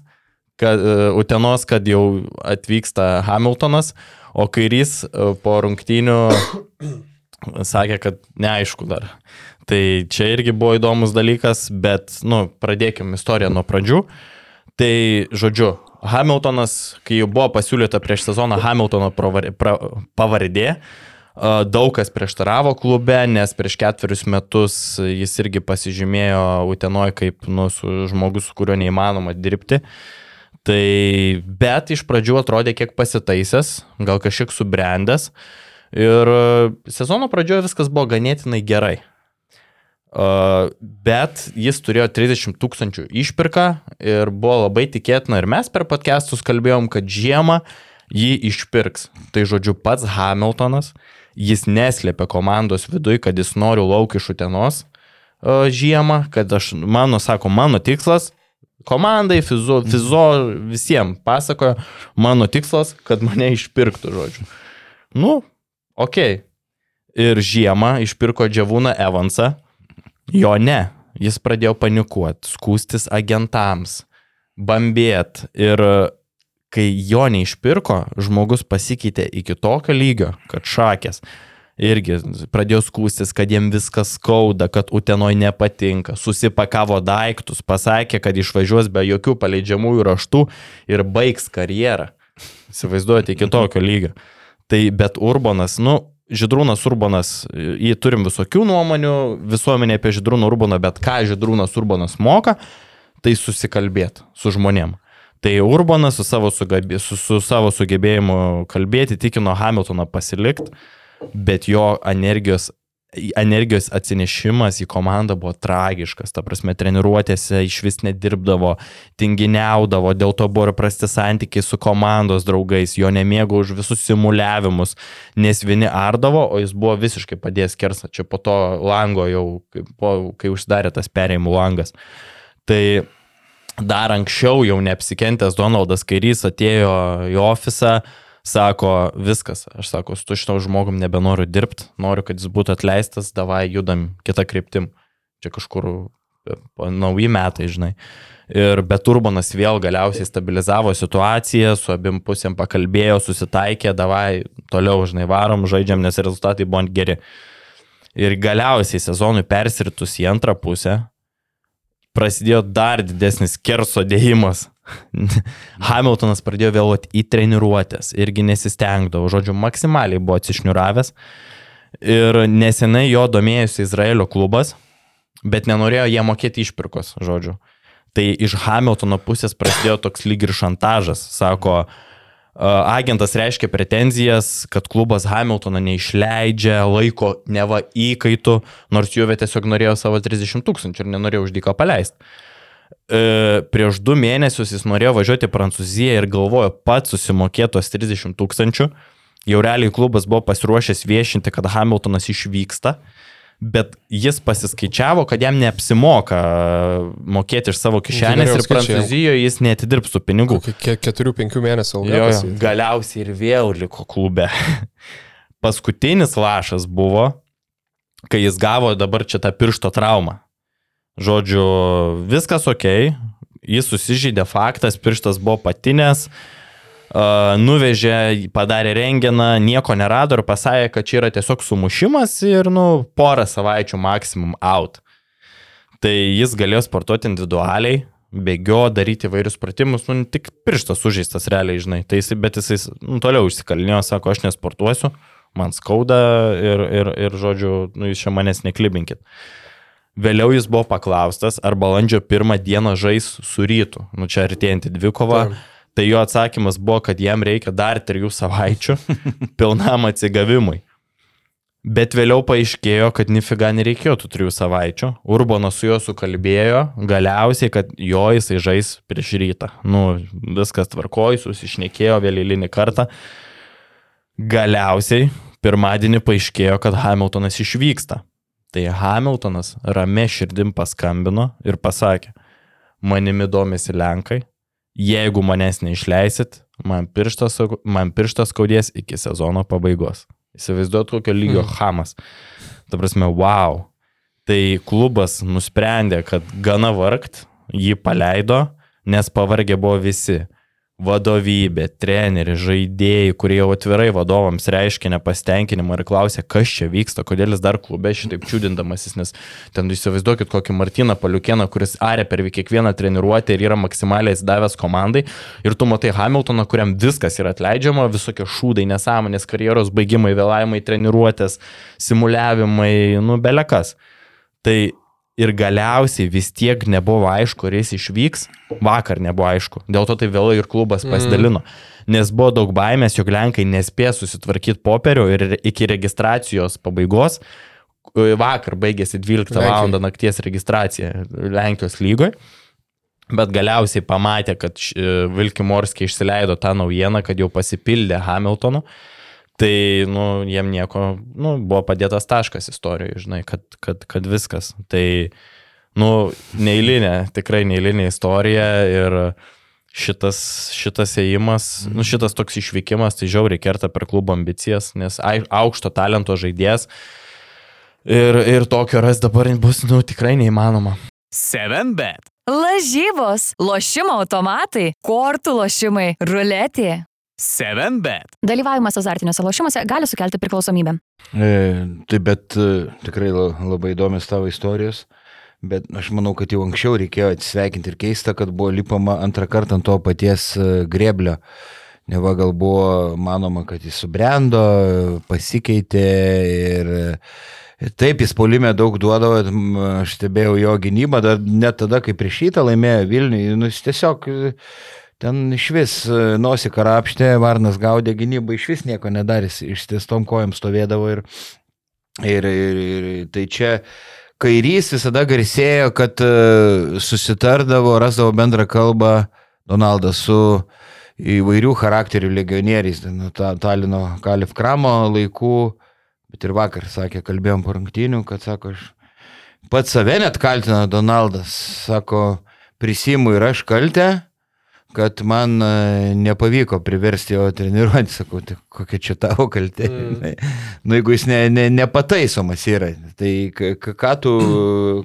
kad, e, Utenos, kad jau atvyksta Hamiltonas, o kairys e, po rungtynių *coughs* sakė, kad neaišku dar. Tai čia irgi buvo įdomus dalykas, bet, nu, pradėkime istoriją nuo pradžių. Tai, žodžiu, Hamiltonas, kai jau buvo pasiūlyta prieš sezoną Hamiltono pravar, pra, pavardė, a, daug kas prieštaravo klube, nes prieš ketverius metus jis irgi pasižymėjo Utenoj kaip nu, su žmogus, su kuriuo neįmanoma dirbti. Tai, bet iš pradžių atrodė kiek pasitaisęs, gal kažkiek subrendęs. Ir a, sezono pradžioje viskas buvo ganėtinai gerai. Uh, bet jis turėjo 30 tūkstančių išpirką ir buvo labai tikėtina ir mes per podcastus kalbėjom, kad žiemą jį išpirks. Tai žodžiu pats Hamiltonas, jis neslėpė komandos viduje, kad jis nori lauk iš Utenos uh, žiemą, kad aš, mano, sako, mano tikslas, komandai, fizo, fizo visiems pasakojo, mano tikslas, kad mane išpirktų, žodžiu. Nu, okei. Okay. Ir žiemą išpirko Džiavūną Evansą, Jo ne, jis pradėjo panikuoti, skūstis agentams, bambėt ir kai jo neišpirko, žmogus pasikeitė iki tokio lygio, kad šakės irgi pradėjo skūstis, kad jiem viskas skauda, kad Utenoj nepatinka, susipakavo daiktus, pasakė, kad išvažiuos be jokių paleidžiamųjų raštų ir baigs karjerą. Įsivaizduojate, iki tokio lygio. Tai bet Urbanas, nu, Židrūnas Urbanas, jį turim visokių nuomonių visuomenė apie Židrūną Urbaną, bet ką Židrūnas Urbanas moka, tai susikalbėti su žmonėm. Tai Urbanas su savo, sugabė, su, su savo sugebėjimu kalbėti tikino Hamiltoną pasilikti, bet jo energijos, energijos atsinešimas į komandą buvo tragiškas. Ta prasme, treniruotėse iš vis nedirbdavo, tinginiaudavo, dėl to buvo ir prasti santykiai su komandos draugais, jo nemėgo už visus simuliavimus, nes vieni ardavo, o jis buvo visiškai padėjęs kersą, čia po to lango jau, po, kai užsidarė tas perėjimų langas. Tai dar anksčiau jau neapsikentęs Donaldas Kairys atėjo į ofisą, sako, viskas, aš sako, su šito žmogum nebenoriu dirbti, noriu, kad jis būtų atleistas, davai judam kitą kryptim. Čia kažkur po nauji metai, žinai. Ir bet Urbanas vėl galiausiai stabilizavo situaciją, su abiem pusėm pakalbėjo, susitaikė, davai toliau, žinai, varom, žaidžiam, nes rezultatai buvo geri. Ir galiausiai sezonui persiritus į antrą pusę, prasidėjo dar didesnis kerso dėjimas. *laughs* Hamiltonas pradėjo vėluoti į treniruotės, irgi nesistengdavo, žodžiu, maksimaliai buvo atsišniuravęs. Ir nesenai jo domėjusi Izraelio klubas, bet nenorėjo jie mokėti išpirkos, žodžiu. Tai iš Hamiltono pusės prasidėjo toks lyg ir šantažas. Sako, agentas reiškia pretenzijas, kad klubas Hamiltoną neišleidžia, laiko neva įkaitų, nors Juve tiesiog norėjo savo 30 tūkstančių ir nenorėjo uždyką paleisti. E, prieš du mėnesius jis norėjo važiuoti į Prancūziją ir galvojo pats susimokėtos 30 tūkstančių. Jau realiai klubas buvo pasiruošęs viešinti, kad Hamiltonas išvyksta bet jis pasiskaičiavo, kad jam neapsimoka mokėti iš savo kišenės ir Prancūzijoje jis netidirbs tų pinigų. 4-5 mėnesių jo, galiausiai ir vėl liko klube. *laughs* Paskutinis lašas buvo, kai jis gavo dabar čia tą piršto traumą. Žodžiu, viskas ok, jis susižydė faktas, pirštas buvo patinės, uh, nuvežė, padarė rengeną, nieko nerado ir pasakė, kad čia yra tiesiog sumušimas ir, nu, porą savaičių maksimum out. Tai jis galėjo sportuoti individualiai, bėgio, daryti vairius pratimus, nu, tik pirštas sužeistas realiai, žinai. Tai jis, bet jisai nu, toliau išsikalinėjo, sako, aš nesportuosiu, man skauda ir, ir, ir žodžiu, nu, jūs čia manęs neklibinkit. Vėliau jis buvo paklaustas, ar balandžio pirmą dieną žais su rytu, nu čia artėjantį dvikovą. Taip Tai jo atsakymas buvo, kad jam reikia dar trijų savaičių *laughs* pilnam atsigavimui. Bet vėliau paaiškėjo, kad nifiga nereikėjo tų trijų savaičių. Urbanas su juo sukalbėjo, galiausiai, kad jo jisai žais prieš rytą. Nu, viskas tvarkoj, susišnekėjo vėlylinį kartą. Galiausiai pirmadienį paaiškėjo, kad Hamiltonas išvyksta. Tai Hamiltonas rame širdim paskambino ir pasakė, manimi domisi Lenkai, jeigu manęs neišleisit, man pirštas, man pirštas skaudės iki sezono pabaigos. Įsivaizduot, kokio lygio mm. hamas. Ta prasme, wow. Tai klubas nusprendė, kad gana vargt, jį paleido, nes pavargę buvo visi vadovybė, treneriai, žaidėjai, kurie jau atvirai vadovams reiškia nepastenkinimą ir klausia, kas čia vyksta, kodėl jis dar klube šitaip čiūdindamasis, nes ten įsivaizduokit kokį Martiną Paliukieną, kuris arė per kiekvieną treniruotę ir yra maksimaliai davęs komandai ir tu matai Hamiltoną, kuriam viskas yra atleidžiama, visokie šūdai, nesąmonės, karjeros baigimai, vėlavimai, treniruotės, simuliavimai, nu belekas. Tai ir galiausiai vis tiek nebuvo aišku, ar jis išvyks. Vakar nebuvo aišku. Dėl to tai vėlai ir klubas mm. pasidalino. Mm. Nes buvo daug baimės, jog Lenkai nespės susitvarkyti popierių ir iki registracijos pabaigos. Vakar baigėsi 12 val. nakties registracija Lenkijos lygoje. Bet galiausiai pamatė, kad Vilkimorskiai išsileido tą naujieną, kad jau pasipildė Hamiltonu. Uh, Tai, nu, jiem nieko, nu, buvo padėtas taškas istorijoje, žinai, kad, kad, kad viskas. Tai, nu, neįlinė, tikrai neįlinė istorija ir šitas, šitas ėjimas, nu, šitas toks išvykimas, tai žiauriai kerta per klubo ambicijas, nes aukšto talento žaidėjas ir, ir tokio ras dabar bus, nu, tikrai neįmanoma. 7bet. Lažybos, lošimo automatai, kortų lošimai, ruletė. 7bet. Dalyvavimas azartiniuose lošimuose gali sukelti priklausomybę. E, tai bet e, tikrai labai įdomios tavo istorijos. Bet aš manau, kad jau anksčiau reikėjo atsisveikinti ir keista, kad buvo lipama antrą kartą ant to paties e, greblio. Neva gal buvo manoma, kad jis subrendo, pasikeitė ir Taip, jis polime daug duodavo, aš stebėjau jo gynybą, dar net tada, kai prieš šitą laimėjo Vilniui, nu, jis tiesiog Ten iš vis e, nosi karapštė, Varnas gaudė gynybą, iš vis nieko nedarys, ištiestom kojom stovėdavo ir, ir, ir, ir tai čia kairys visada garsėjo, kad e, susitardavo, rasdavo bendrą kalbą Donaldas su įvairių charakterių legionieriais, nuo Talino Kalif Kramo laikų, bet ir vakar sakė, kalbėjom po rungtynių, kad sako, aš pats save net kaltina Donaldas, sako, prisimu ir aš kaltę, kad man e, nepavyko priversti jo treniruoti, sakau, tai kokia čia tavo kaltė. Mm. nu, jeigu jis ne, ne, nepataisomas yra, tai ką tu,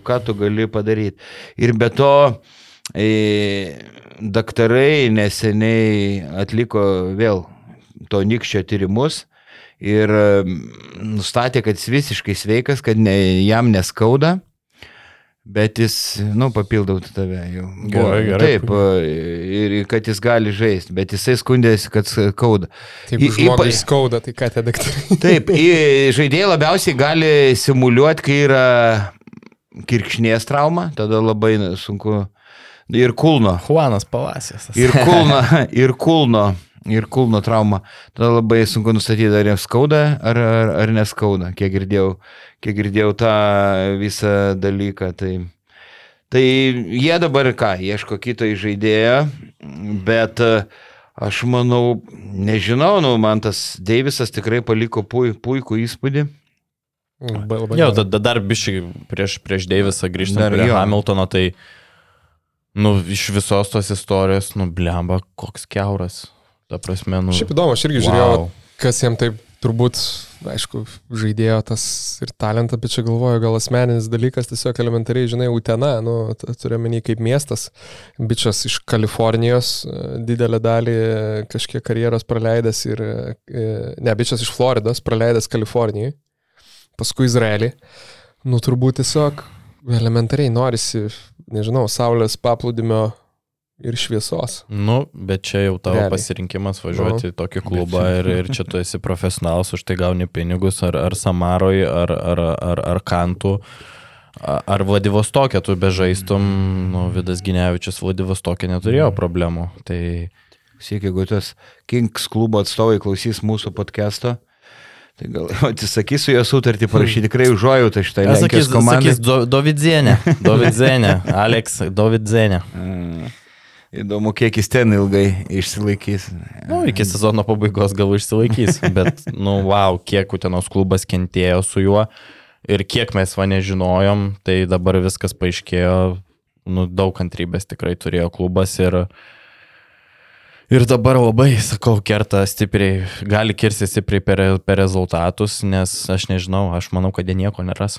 ką tu gali padaryti. Ir be to, e, daktarai neseniai atliko vėl to nikščio tyrimus ir e, nustatė, kad jis visiškai sveikas, kad ne, jam neskauda. Bet jis, nu, papildau tave jau. Gerai, gerai. Taip, ir kad jis gali žaisti, bet jisai skundėsi, kad skauda. Taip, žmogui skauda, tai ką tie daktarai? *laughs* Taip, žaidėjai labiausiai gali simuliuoti, kai yra kirkšnės trauma, tada labai sunku. Ir kulno. Juanas Palasės. Ir kulno, *laughs* ir kulno ir kulno trauma, tada labai sunku nustatyti, ar jiems skauda, ar, ar, ar neskauda, kiek girdėjau, kiek girdėjau tą visą dalyką. Tai, tai jie dabar ką, ieško kito žaidėjo, bet e, aš manau, nežinau, nu, man tas Deivisas tikrai paliko pui, puikų įspūdį. Jo, da, dar biškai prieš, prieš Deivisą grįžtant dar, prie jo. Hamiltono, tai, nu, iš visos tos istorijos, nu, blemba, koks keuras. Ta prasme, nu. Šiaip įdomu, aš irgi wow. žiūrėjau, kas jam taip turbūt, aišku, žaidėjo tas ir talentą, bet čia galvoju, gal asmeninis dalykas, tiesiog elementariai, žinai, Utena, nu, turiu menį kaip miestas, bičias iš Kalifornijos, didelę dalį kažkiek karjeros praleidęs ir, e, ne, bičias iš Floridos, praleidęs Kalifornijai, paskui Izraelį, nu, turbūt tiesiog elementariai norisi, nežinau, saulės paplūdimio ir šviesos. Nu, bet čia jau tavo Realiai. pasirinkimas važiuoti nu. į tokį klubą ir, ir čia tu esi profesionalas, už tai gauni pinigus ar, ar Samaroj, ar, ar, ar, ar Kantų. Ar Vladivostokė tu bežaistum, nu, Vidas Ginevičius Vladivostokė neturėjo problemų. Tai... Siek, jeigu tas Kings klubo atstovai klausys mūsų podcast'o, Tai gal *laughs* atsisakys su jo sutartį parašyti, tikrai užuoju tai šitą Lenkijos komandą. Sakys do, Dovidzenė, Dovidzenė, *laughs* Aleks Dovidzenė. Įdomu, kiek jis ten ilgai išsilaikys. Nu, iki sezono pabaigos gal išsilaikys, *laughs* bet, nu, wow, kiek Utenos klubas kentėjo su juo ir kiek mes va nežinojom, tai dabar viskas paaiškėjo, nu, daug kantrybės tikrai turėjo klubas ir, ir dabar labai, sakau, kerta stipriai, gali kirsti stipriai per, per rezultatus, nes aš nežinau, aš manau, kad jie nieko neras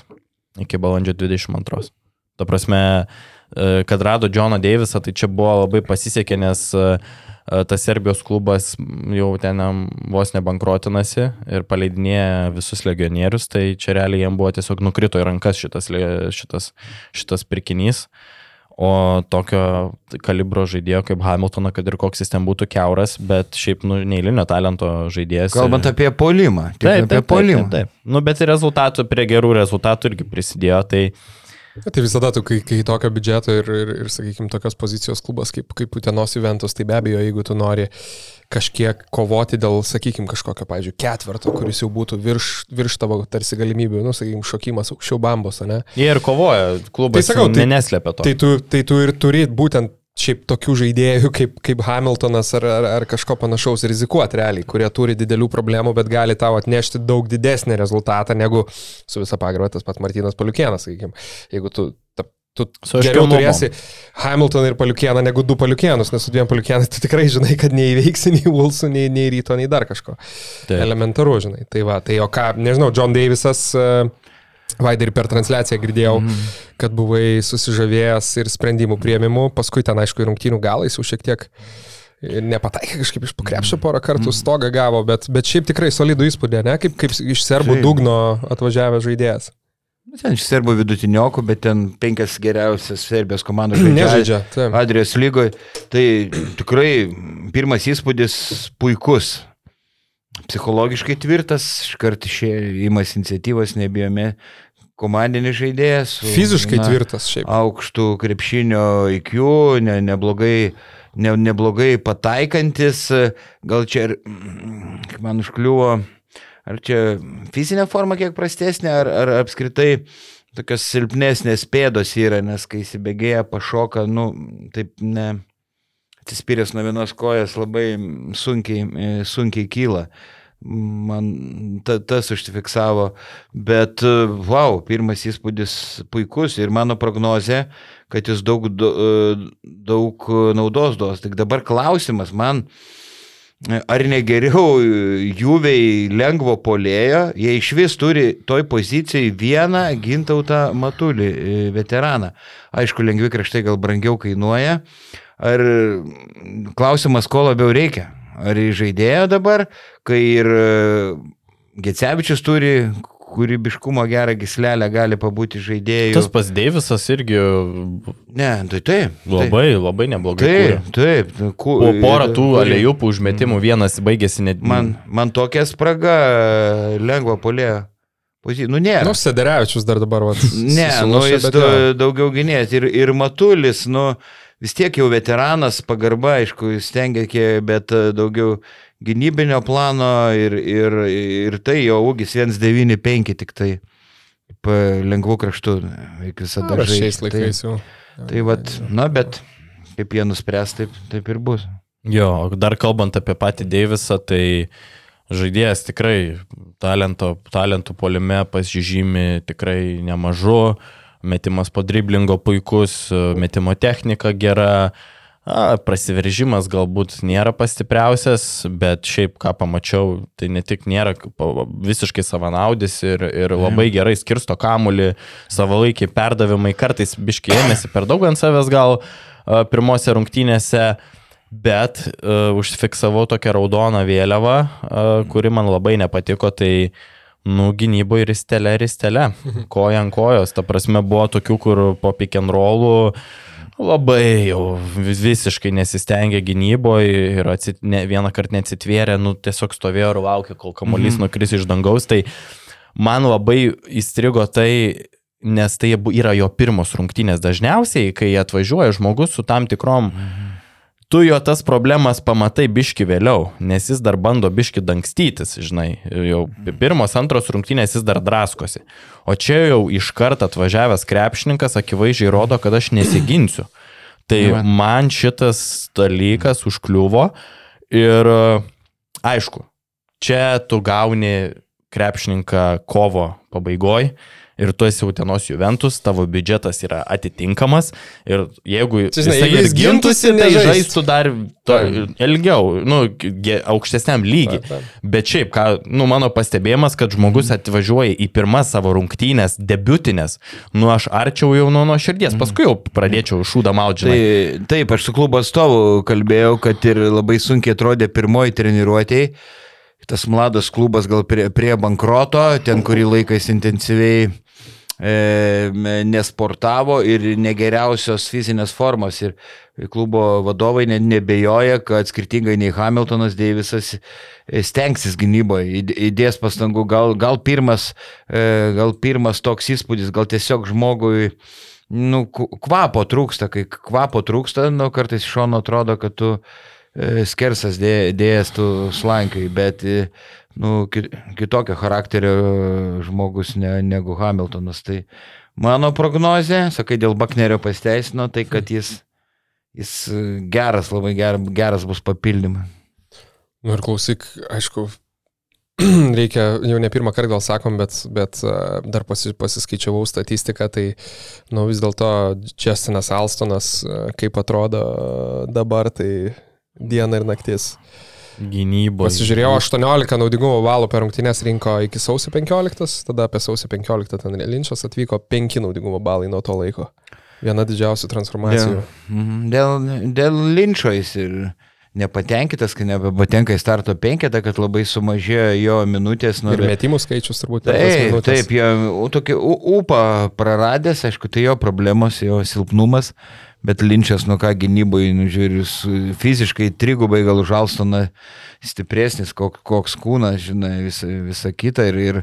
iki balandžio 22. Ta prasme, E, kad rado Džoną Deivisą, tai čia buvo labai pasisekė, nes e, e, tas Serbijos klubas jau ten vos nebankrotinasi ir paleidinėja visus legionierius, tai čia realiai jiem buvo tiesiog nukrito į rankas šitas, šitas, šitas pirkinys. O tokio kalibro žaidėjo kaip Hamiltoną, kad ir koks jis ten būtų keuras, bet šiaip nu, neįlinio talento žaidėjas. Kalbant apie polimą. Taip, apie taip, polimą. Taip, taip, taip. Nu, bet ir rezultatų, prie gerų rezultatų irgi prisidėjo. Tai uh, Tai visada tu, kai, kai tokio biudžeto ir, ir, ir sakykime, tokios pozicijos klubas kaip, kaip Utenos Juventus, tai be abejo, jeigu tu nori kažkiek kovoti dėl, sakykime, kažkokio, pavyzdžiui, ketverto, kuris jau būtų virš, virš tavo tarsi galimybių, nu, sakykime, šokimas aukščiau bambos, ne? Jie ir kovoja, klubas tai, sakau, tai, neslėpia to. Tai tu, tai tu ir turi būtent šiaip tokių žaidėjų kaip, kaip Hamiltonas ar, ar, ar kažko panašaus rizikuoti realiai, kurie turi didelių problemų, bet gali tau atnešti daug didesnį rezultatą negu su visa pagarba tas pats Martinas Paliukienas, sakykime. Jeigu tu, ta, tu su geriau turėsi Hamiltoną ir Paliukieną negu du Paliukienus, nes su dviem Paliukienais tu tikrai žinai, kad neįveiksi nei Wilsų, nei, nei Ryto, nei dar kažko. Taip. Elementaru, žinai. Tai va, tai o ką, nežinau, John Davisas. Uh, Vaidai ir per transliaciją girdėjau, mm. kad buvai susižavėjęs ir sprendimų prieimimu, paskui ten aišku ir rungtynių galais jau šiek tiek nepataikė kažkaip iš pakrepšio porą kartų mm. stogą gavo, bet, bet šiaip tikrai solidų įspūdį, ne, kaip, kaip iš serbų Šiaip. dugno atvažiavęs žaidėjas. Nu, ten iš serbų vidutiniokų, bet ten penkias geriausias Serbijos komandos *clears throat* žaidžia. Adrijos lygoje. Tai tikrai pirmas įspūdis puikus. Psichologiškai tvirtas, iškart įmas iniciatyvas, nebijome komandinis žaidėjas. Fiziškai na, tvirtas šiaip. Aukštų krepšinio IQ, ne, neblogai, ne, neblogai pataikantis, gal čia ir man užkliuvo, ar čia fizinė forma kiek prastesnė, ar, ar apskritai tokios silpnesnės pėdos yra, nes kai įsibėgėja, pašoka, nu, taip ne. Atsispyręs nuo vienos kojas labai sunkiai, sunkiai kyla. man ta, tas užsifiksavo, bet wow, pirmas įspūdis puikus ir mano prognozė, kad jis daug, daug naudos duos. Tik dabar klausimas man, ar negeriau Juviai lengvo polėjo, jie iš vis turi toj pozicijai vieną gintautą matulį, veteraną. Aišku, lengvi kraštai gal brangiau kainuoja. Ar klausimas, ko labiau reikia? Ar į žaidėją dabar, kai ir Gecevičius turi kūrybiškumo gerą gislelę gali pabūti žaidėjų. Tas pas Deivisas irgi. Ne, tai taip. Labai, taip. labai neblogai. Taip, kūrė. taip. Ku, po porą tų alėjupų užmetimų vienas baigėsi net. Man, man tokia spraga lengva polėjo. Nu, nėra. Nu, Sederevičius dar dabar, va. Ne, nu, jis da, daugiau gynės. Ir, ir Matulis, nu, vis tiek jau veteranas, pagarba, aišku, jis tengia, bet daugiau gynybinio plano ir, ir, ir tai jo ūgis 195 tik tai lengvų kraštų, visada žaidžia. Šiais laikais tai, jau. Tai vad, na, bet kaip jie nuspręs, taip, taip ir bus. Jo, dar kalbant apie patį Deivisą, tai žaidėjas tikrai talento, talentų polime pasižymi tikrai nemažu, metimas po driblingo puikus, metimo technika gera, A, prasiveržimas galbūt nėra pastipriausias, bet šiaip ką pamačiau, tai ne tik nėra visiškai savanaudis ir, ir labai gerai skirsto kamulį, savalaikiai perdavimai, kartais biškiai ėmėsi per daug ant savęs gal pirmose rungtynėse, bet uh, užfiksavau tokią raudoną vėliavą, uh, kuri man labai nepatiko, tai Nu, gynyboje ristelė, ristelė, *laughs* koja ant kojos, ta prasme buvo tokių, kur po pick and rollų labai jau visiškai nesistengė gynyboje ir atsit, ne, vieną kartą neatsitvėrė, nu, tiesiog stovėjo ir laukė, kol kamuolys -hmm. nukris iš dangaus. Tai man labai įstrigo tai, nes tai yra jo pirmos rungtynės dažniausiai, kai atvažiuoja žmogus su tam tikrom -hmm tu jo tas problemas pamatai biški vėliau, nes jis dar bando biški dangstytis, žinai, jau pirmos, antros rungtynės jis dar draskosi. O čia jau iš karto atvažiavęs krepšininkas akivaizdžiai rodo, kad aš nesiginsiu. Tai man šitas dalykas užkliuvo ir aišku, čia tu gauni krepšininką kovo pabaigoje ir tu esi Utenos Juventus, tavo biudžetas yra atitinkamas ir jeigu Žinai, jisai jis gintųsi, tai žaistų dar to, ilgiau, nu, aukštesniam lygiai. Bet šiaip, ką, nu, mano pastebėjimas, kad žmogus mhm. atvažiuoja į pirmas savo rungtynės, debutinės, nu, aš arčiau jau nuo, nuo širdies, mhm. paskui jau pradėčiau šūdą maudžią. Tai, taip, aš su klubo atstovu kalbėjau, kad ir labai sunkiai atrodė pirmoji treniruotėjai tas mladas klubas gal prie, prie bankroto, ten kurį laiką jis intensyviai e, nesportavo ir negeriausios fizinės formos. Ir klubo vadovai ne, nebejoja, kad skirtingai nei Hamiltonas, Deivisas e, stengsis gynyboje, įdės pastangų. Gal, gal, pirmas, e, gal pirmas toks įspūdis, gal tiesiog žmogui nu, kvapo trūksta, kai kvapo trūksta, nu, kartais iš šono atrodo, kad tu skersas dėjęs tu slankiai, bet nu, kitokio charakterio žmogus ne, negu Hamiltonas. Tai mano prognozė, sakai, dėl Baknerio pasteisino, tai kad jis, jis geras, labai ger, geras bus papildymas. Nu ir klausyk, aišku, *clears throat* reikia, jau ne pirmą kartą gal sakom, bet, bet dar pasi, pasiskaičiavau statistiką, tai nu, vis dėlto Justinas Alstonas, kaip atrodo dabar, tai diena ir naktis. Gynybos. Pasižiūrėjau 18 naudingumo balų per rungtynės rinko iki sausio 15, tada apie sausio 15 ten Linčas atvyko 5 naudingumo balai nuo to laiko. Viena didžiausių transformacijų. Dėl, mhm, dėl, dėl Linčo jis ir nepatenkintas, kai nebepatenka į starto penketą, kad labai sumažėjo jo minutės. Nu, ir metimų skaičius turbūt. Taip, taip, jo tokį upą praradęs, aišku, tai jo problemos, jo silpnumas. Bet Linčias, nu ką, gynyboje, nu žiūrėjus, fiziškai trigubai gal už Alstoną stipresnis, koks, koks kūnas, žinai, visa, visa kita. Ir, ir,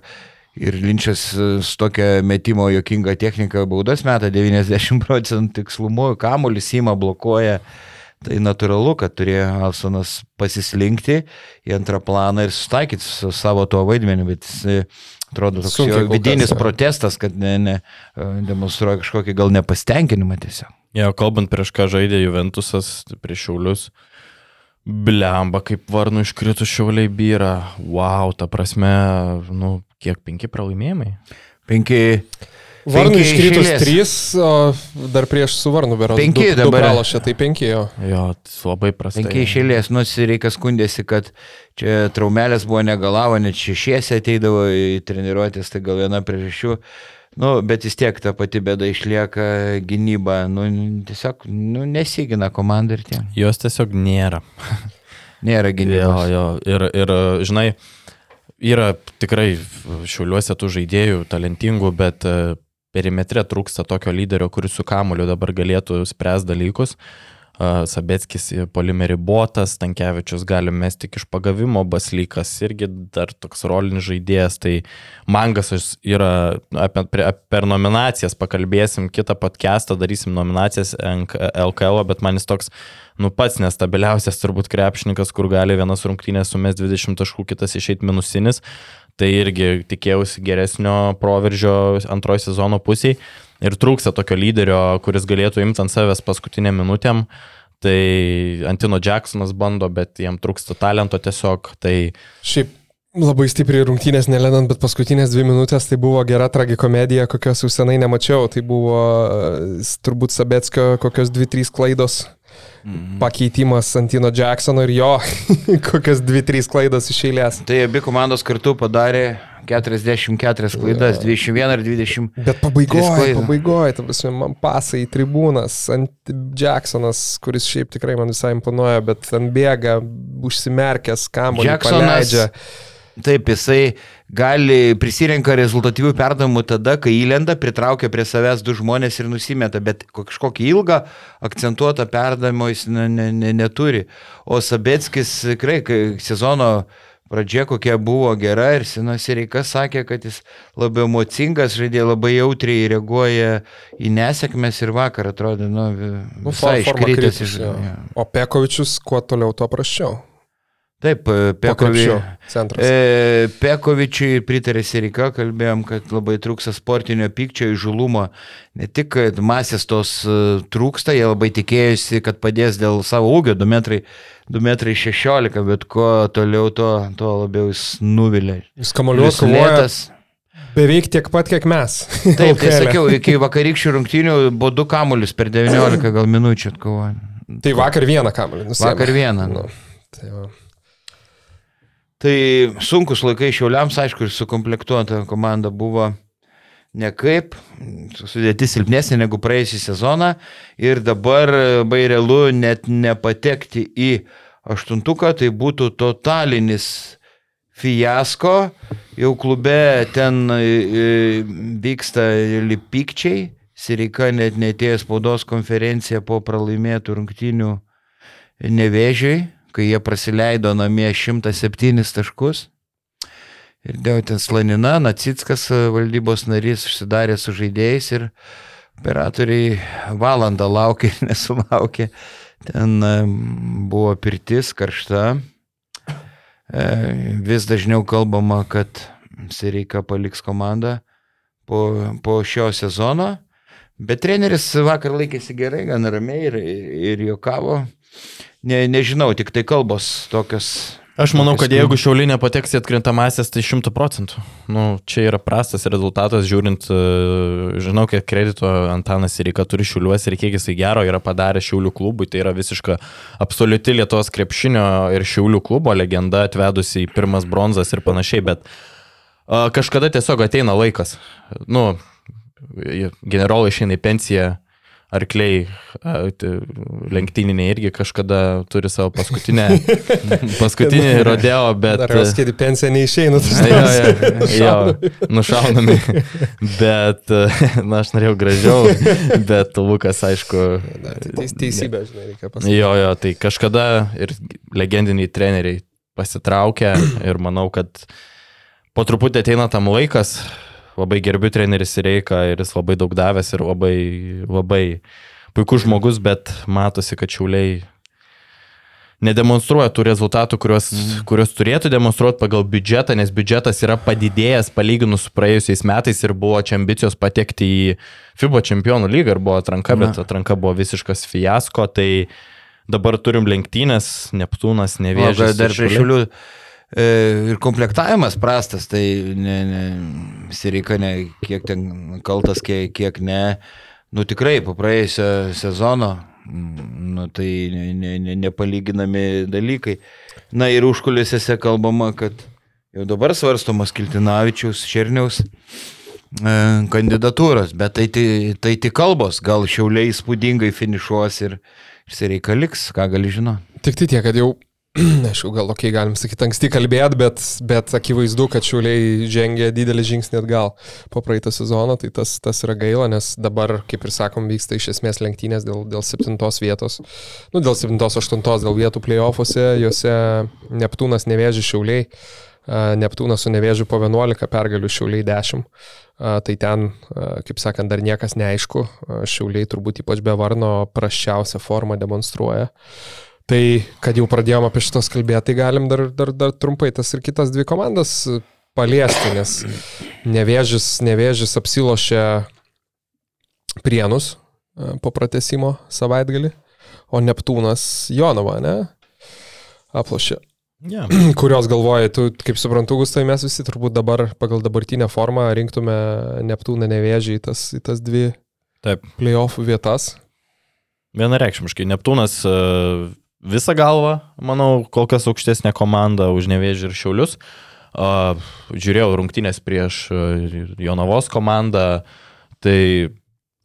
ir Linčias su tokia metimo jokinga technika baudas meta 90 procentų tikslumu, kamuolį įma blokuoja. Tai natūralu, kad turėjo Alsonas pasislinkti į antrą planą ir sustaikyti su savo tuo vaidmeniu, bet jis atrodo toks vidinis kas, protestas, kad ne, ne, demonstruoja kažkokį gal nepastenkinimą tiesiog. Jo, kalbant prieš ką žaidė Juventusas, prieš Šiaulius, Blemba, kaip varnų iškritus šiauliai byra. Wow, ta prasme, nu, kiek penki pralaimėjimai? Penki. Varnų iškritus trys, o dar prieš su Varnu berodas. Penki du, dabar. Pralašė, tai penki jo. Jo, labai prastai. Penki išėlės, nors reikia skundėsi, kad čia traumelės buvo negalavo, net šešiesi ateidavo į treniruotės, tai gal viena priežasčių. Nu, bet vis tiek ta pati bėda išlieka gynyba. Nu, tiesiog nu, nesigina komanda ir tie. Jos tiesiog nėra. nėra gynybos. Jo, jo. Ir, ir, žinai, yra tikrai šiuliuose tų žaidėjų talentingų, bet perimetre trūksta tokio lyderio, kuris su kamuliu dabar galėtų spręs dalykus. Sabetskis polimerį botas, Tankievičius gali mesti tik iš pagavimo, Baslykas irgi dar toks rolinis žaidėjas, tai Mangas yra apie, per nominacijas, pakalbėsim kitą podcastą, darysim nominacijas LKL, bet man jis toks, nu pats nestabiliausias turbūt krepšininkas, kur gali vienas rungtynės sumės 20 taškų, kitas išeit minusinis, Tai irgi tikėjausi geresnio proveržio antrojo sezono pusiai ir trūksta tokio lyderio, kuris galėtų imti ant savęs paskutinę minutėm. Tai Antino Jacksonas bando, bet jam trūksta talento tiesiog. Tai... Šiaip labai stipriai rungtynės nelenant, bet paskutinės dvi minutės tai buvo gera tragikomedija, kokios jau senai nemačiau. Tai buvo turbūt Sabetskio kokios dvi, trys klaidos Mhm. Pakeitimas Antino Jacksono ir jo *laughs* kokias 2-3 klaidas iš eilės. Tai abi komandos kartu padarė 44 klaidas, 21 ir 20. Bet pabaigoje, pabaigoje, ta prasme, man pasai tribūnas, ant Jacksonas, kuris šiaip tikrai man visai imponuoja, bet ten bėga, užsimerkęs, kamuolį paleidžia. Taip, jisai gali prisirenka rezultatyvių perdavimų tada, kai įlenda, pritraukia prie savęs du žmonės ir nusimeta, bet kažkokį ilgą akcentuotą perdavimą jis ne, ne, ne, neturi. O Sabetskis tikrai, sezono pradžia kokia buvo gera ir senas Reikas sakė, kad jis labai emocingas, žaidė labai jautriai reaguoja į nesėkmės ir vakar atrodė, nu, nu visai iškritęs iš... O Pekovičius kuo toliau, tuo prašiau. Taip, e, Pekovi, e, Pekovičiui pritarė Sirika, kalbėjom, kad labai trūksta sportinio pykčio įžulumo. Ne tik, kad masės tos e, trūksta, jie labai tikėjusi, kad padės dėl savo ūgio 2 metrai, 2 metrai 16, bet kuo toliau, to, to labiau jis nuvilė. Jis kamuoliuos kovojas. Beveik tiek pat, kiek mes. Taip, tai *laughs* sakiau, iki vakarykščių rungtynių buvo du kamuolius per 19 gal minučių atkovoję. Tai vakar vieną kamuolį. Vakar vieną. Nu. Tai va. Tai sunkus laikai šiauliams, aišku, ir sukomplektuota komanda buvo nekaip, sudėtis silpnesnė negu praėjusią sezoną ir dabar labai realu net nepatekti į aštuntuką, tai būtų totalinis fiasko, jau klube ten e, e, vyksta lipikčiai, Sirika net netėjo spaudos konferencija po pralaimėtų rungtinių nevėžiai, kai jie praleido namie 107 taškus. Ir Deutins Lanina, Nacitskas valdybos narys užsidarė su žaidėjais ir operatoriai valandą laukė ir *laughs* nesulaukė. Ten buvo pirtis karšta. E, vis dažniau kalbama, kad Sereika paliks komandą po, po šio sezono. Bet treneris vakar laikėsi gerai, gan ramiai ir, ir, ir jokavo ne, nežinau, tik tai kalbos tokios. Aš manau, kad jeigu Šiaulinė pateks į atkrintamasias, tai šimtų procentų. Nu, čia yra prastas rezultatas, žiūrint, e, žinau, kiek kredito Antanas Irika turi Šiauliuose ir kiek jisai gero yra padarę Šiaulių klubui. Tai yra visiška absoliuti Lietuvos krepšinio ir Šiaulių klubo legenda atvedusi į pirmas bronzas ir panašiai, bet uh, kažkada tiesiog ateina laikas. Nu, generolai išeina į pensiją arkliai lenktyniniai irgi kažkada turi savo paskutinę, *laughs* paskutinį rodeo, bet... Ar jūs skaityti pensiją neišeina, tai jo, jo, jo, nušaunami. Bet, *laughs* na, aš norėjau gražiau, bet Lukas, aišku... Teis, teisybė, žinai, reikia pasakyti. Jo, jo, tai kažkada ir legendiniai treneriai pasitraukia ir manau, kad po truputį ateina tam laikas, labai gerbiu treneris Reika ir jis labai daug davęs ir labai, labai puikus žmogus, bet matosi, kad šiauliai nedemonstruoja tų rezultatų, kuriuos, mm. kuriuos turėtų demonstruoti pagal biudžetą, nes biudžetas yra padidėjęs palyginus su praėjusiais metais ir buvo čia ambicijos patekti į FIBO čempionų lygą ir buvo atranka, Na. bet atranka buvo visiškas fiasko, tai dabar turim lenktynės, Neptūnas, Nevėžis. Dar prie šiulių e, ir komplektavimas prastas, tai ne, ne, Sireika ne, kiek ten kaltas, kiek, kiek ne. Nu tikrai, po praėjusio sezono, nu tai ne, ne, ne, nepalyginami dalykai. Na ir užkulėsiuose kalbama, kad jau dabar svarstomas Kiltinavičiaus, Šerniaus e, kandidatūros, bet tai, tai, tai tik kalbos, gal šiauliai įspūdingai finišuos ir, Jis reikaliks, ką gali žinoti. Tik tai tiek, kad jau, *clears throat* aišku, gal ok, galim sakyti, anksti kalbėt, bet, bet akivaizdu, kad šiuliai žengė didelį žingsnį atgal po praeitą sezoną, tai tas, tas yra gaila, nes dabar, kaip ir sakom, vyksta iš esmės lenktynės dėl, dėl septintos vietos, nu, dėl septintos, aštuntos, dėl vietų playoffuose, juose Neptūnas nevėži šiuliai. Neptūnas su nevėžiu po 11 pergalių, šiauliai 10. Tai ten, kaip sakant, dar niekas neaišku. Šiauliai turbūt ypač be varno praščiausią formą demonstruoja. Tai, kad jau pradėjome apie šitos kalbėti, tai galim dar, dar, dar trumpai tas ir kitas dvi komandas paliesti, nes nevėžis, nevėžis apsilošė prienus po pratesimo savaitgalį, o Neptūnas Jonava, ne? Aplošė Yeah. *clears throat* Kurios galvoja, tu, kaip suprantu, Gustai, mes visi turbūt dabar pagal dabartinę formą rinktume Neptūną nevėžį į tas, į tas dvi Taip. playoffų vietas. Vienareikšmiškai, Neptūnas e, visą galvą, manau, kol kas aukštesnė komanda už nevėžį ir šiaulius. Žiūrėjau rungtynės prieš e, Jonavos komandą, tai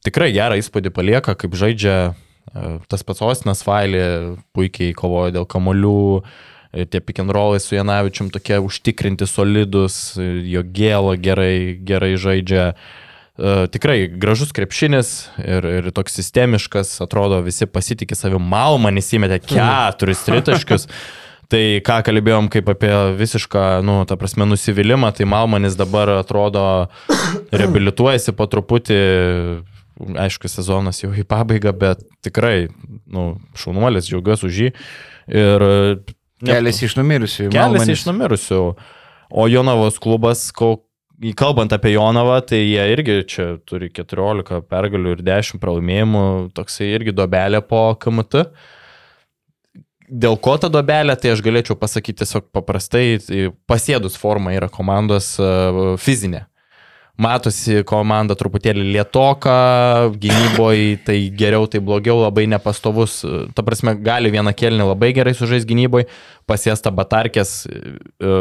tikrai gerą įspūdį palieka, kaip žaidžia e, tas pats Osinas Vailė, puikiai kovoja dėl kamolių, tie pick and rollai su Janavičium tokie užtikrinti, solidus, jo gėlo gerai, gerai žaidžia. Uh, tikrai gražus krepšinis ir, ir toks sistemiškas, atrodo, visi pasitikė savim, Malmanis įmetė keturis tritaškius. *laughs* Tai ką kalbėjom kaip apie visišką, nu, ta prasme, nusivylimą, tai Malmanis dabar atrodo *coughs* reabilituojasi po truputį, aišku, sezonas jau į pabaigą, bet tikrai, nu, šaunuolis, džiaugiuosi už jį. Ir Kelias iš numirusių. Kelias iš numirusių. O Jonavos klubas, kol, kalbant apie Jonavą, tai jie irgi čia turi 14 pergalių ir 10 pralaimėjimų, toksai irgi dobelė po KMT. Dėl ko ta dobelė, tai aš galėčiau pasakyti tiesiog paprastai, tai pasėdus forma yra komandos e, fizinė matosi komanda truputėlį lietoka, gynyboje tai geriau, tai blogiau, labai nepastovus. Ta prasme, gali vieną kelnį labai gerai sužaisti gynyboje, pasiesta Batarkės, e,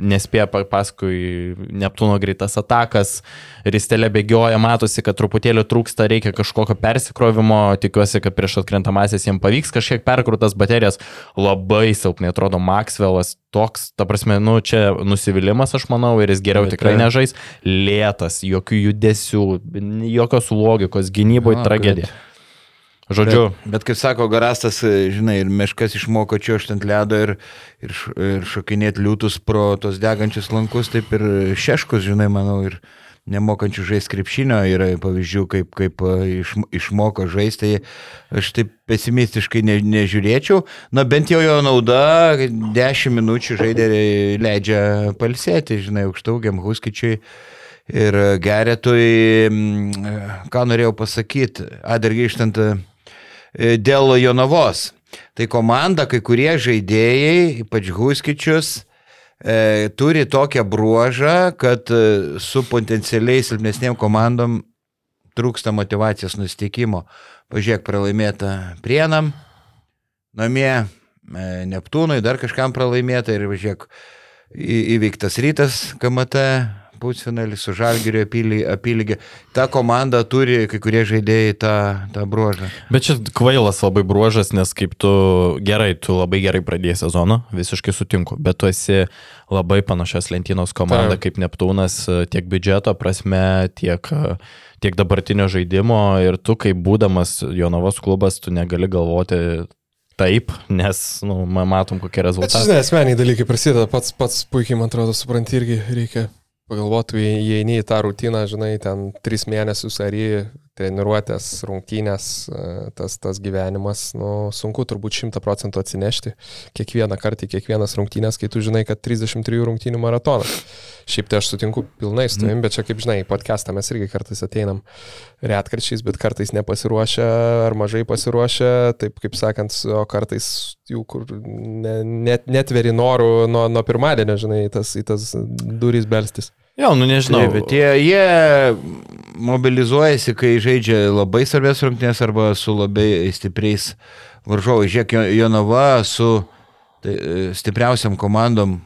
nespėja paskui Neptūno greitas atakas, Ristelė bėgioja, matosi, kad truputėlį trūksta, reikia kažkokio persikrovimo, tikiuosi, kad prieš atkrentamasis jiems pavyks kažkiek perkrūtas baterijas, labai silpnai atrodo Maxwellas, toks, ta prasme, nu čia nusivylimas, aš manau, ir jis geriau tikrai nežais, lėtas, jokių judesių, jokios logikos, gynyboje tragedija. Kad... Žodžiu. Bet, bet kaip sako Garastas, žinai, ir meškas išmoko čiuošti ant ledo ir, ir, ir šokinėti liūtus pro tos degančius lankus, taip ir šeškus, žinai, manau, ir nemokančių žaisti krepšinio yra pavyzdžių, kaip, kaip iš, išmoko žaisti, tai aš taip pesimistiškai ne, nežiūrėčiau. Na bent jau jo nauda, 10 minučių žaidė leidžia palsėti, žinai, aukštaugiam huskičiui. Ir geretui, ką norėjau pasakyti, dar grįžtant E, dėl Jonavos. Tai komanda, kai kurie žaidėjai, ypač Huskičius, e, turi tokią bruožą, kad e, su potencialiai silpnesniem komandom trūksta motivacijos nusteikimo. Pažiūrėk, pralaimėta Prienam, namie e, Neptūnui, dar kažkam pralaimėta ir pažiūrėk, įveiktas rytas KMT, pusfinalį su Žalgirio apylygė. Ta komanda turi kai kurie žaidėjai tą, tą bruožą. Bet čia kvailas labai bruožas, nes kaip tu gerai, tu labai gerai pradėjai sezoną, visiškai sutinku, bet tu esi labai panašios lentynos komanda Ta. kaip Neptūnas tiek biudžeto prasme, tiek tiek dabartinio žaidimo ir tu kaip būdamas Jonavos klubas, tu negali galvoti taip, nes nu, matom, kokie rezultatai. Žinai, asmeniai dalykai prasideda, pats, pats puikiai, man atrodo, supranti, irgi reikia pagalvotų, įeini į tą rutiną, žinai, ten tris mėnesius ar į treniruotės, rungtynės, e, tas, tas gyvenimas, nu, sunku turbūt šimta procentų atsinešti kiekvieną kartą kiekvienas rungtynės, kai tu žinai, kad 33 rungtynių maratonas. Šiaip tai aš sutinku pilnai su tavim, bet čia kaip žinai, podcastą mes irgi kartais ateinam retkarčiais, bet kartais nepasiruošę ar mažai pasiruošę, taip kaip sakant, o kartais jų kur ne, net, netveri norų nuo, nuo pirmadienio, žinai, tas, į tas durys belstis. Jo, nu nežinau. Taip, bet jie, jie mobilizuojasi, kai žaidžia labai svarbės rungtynės arba su labai stipriais varžovais. Žiūrėk, Jonava su tai, stipriausiam komandom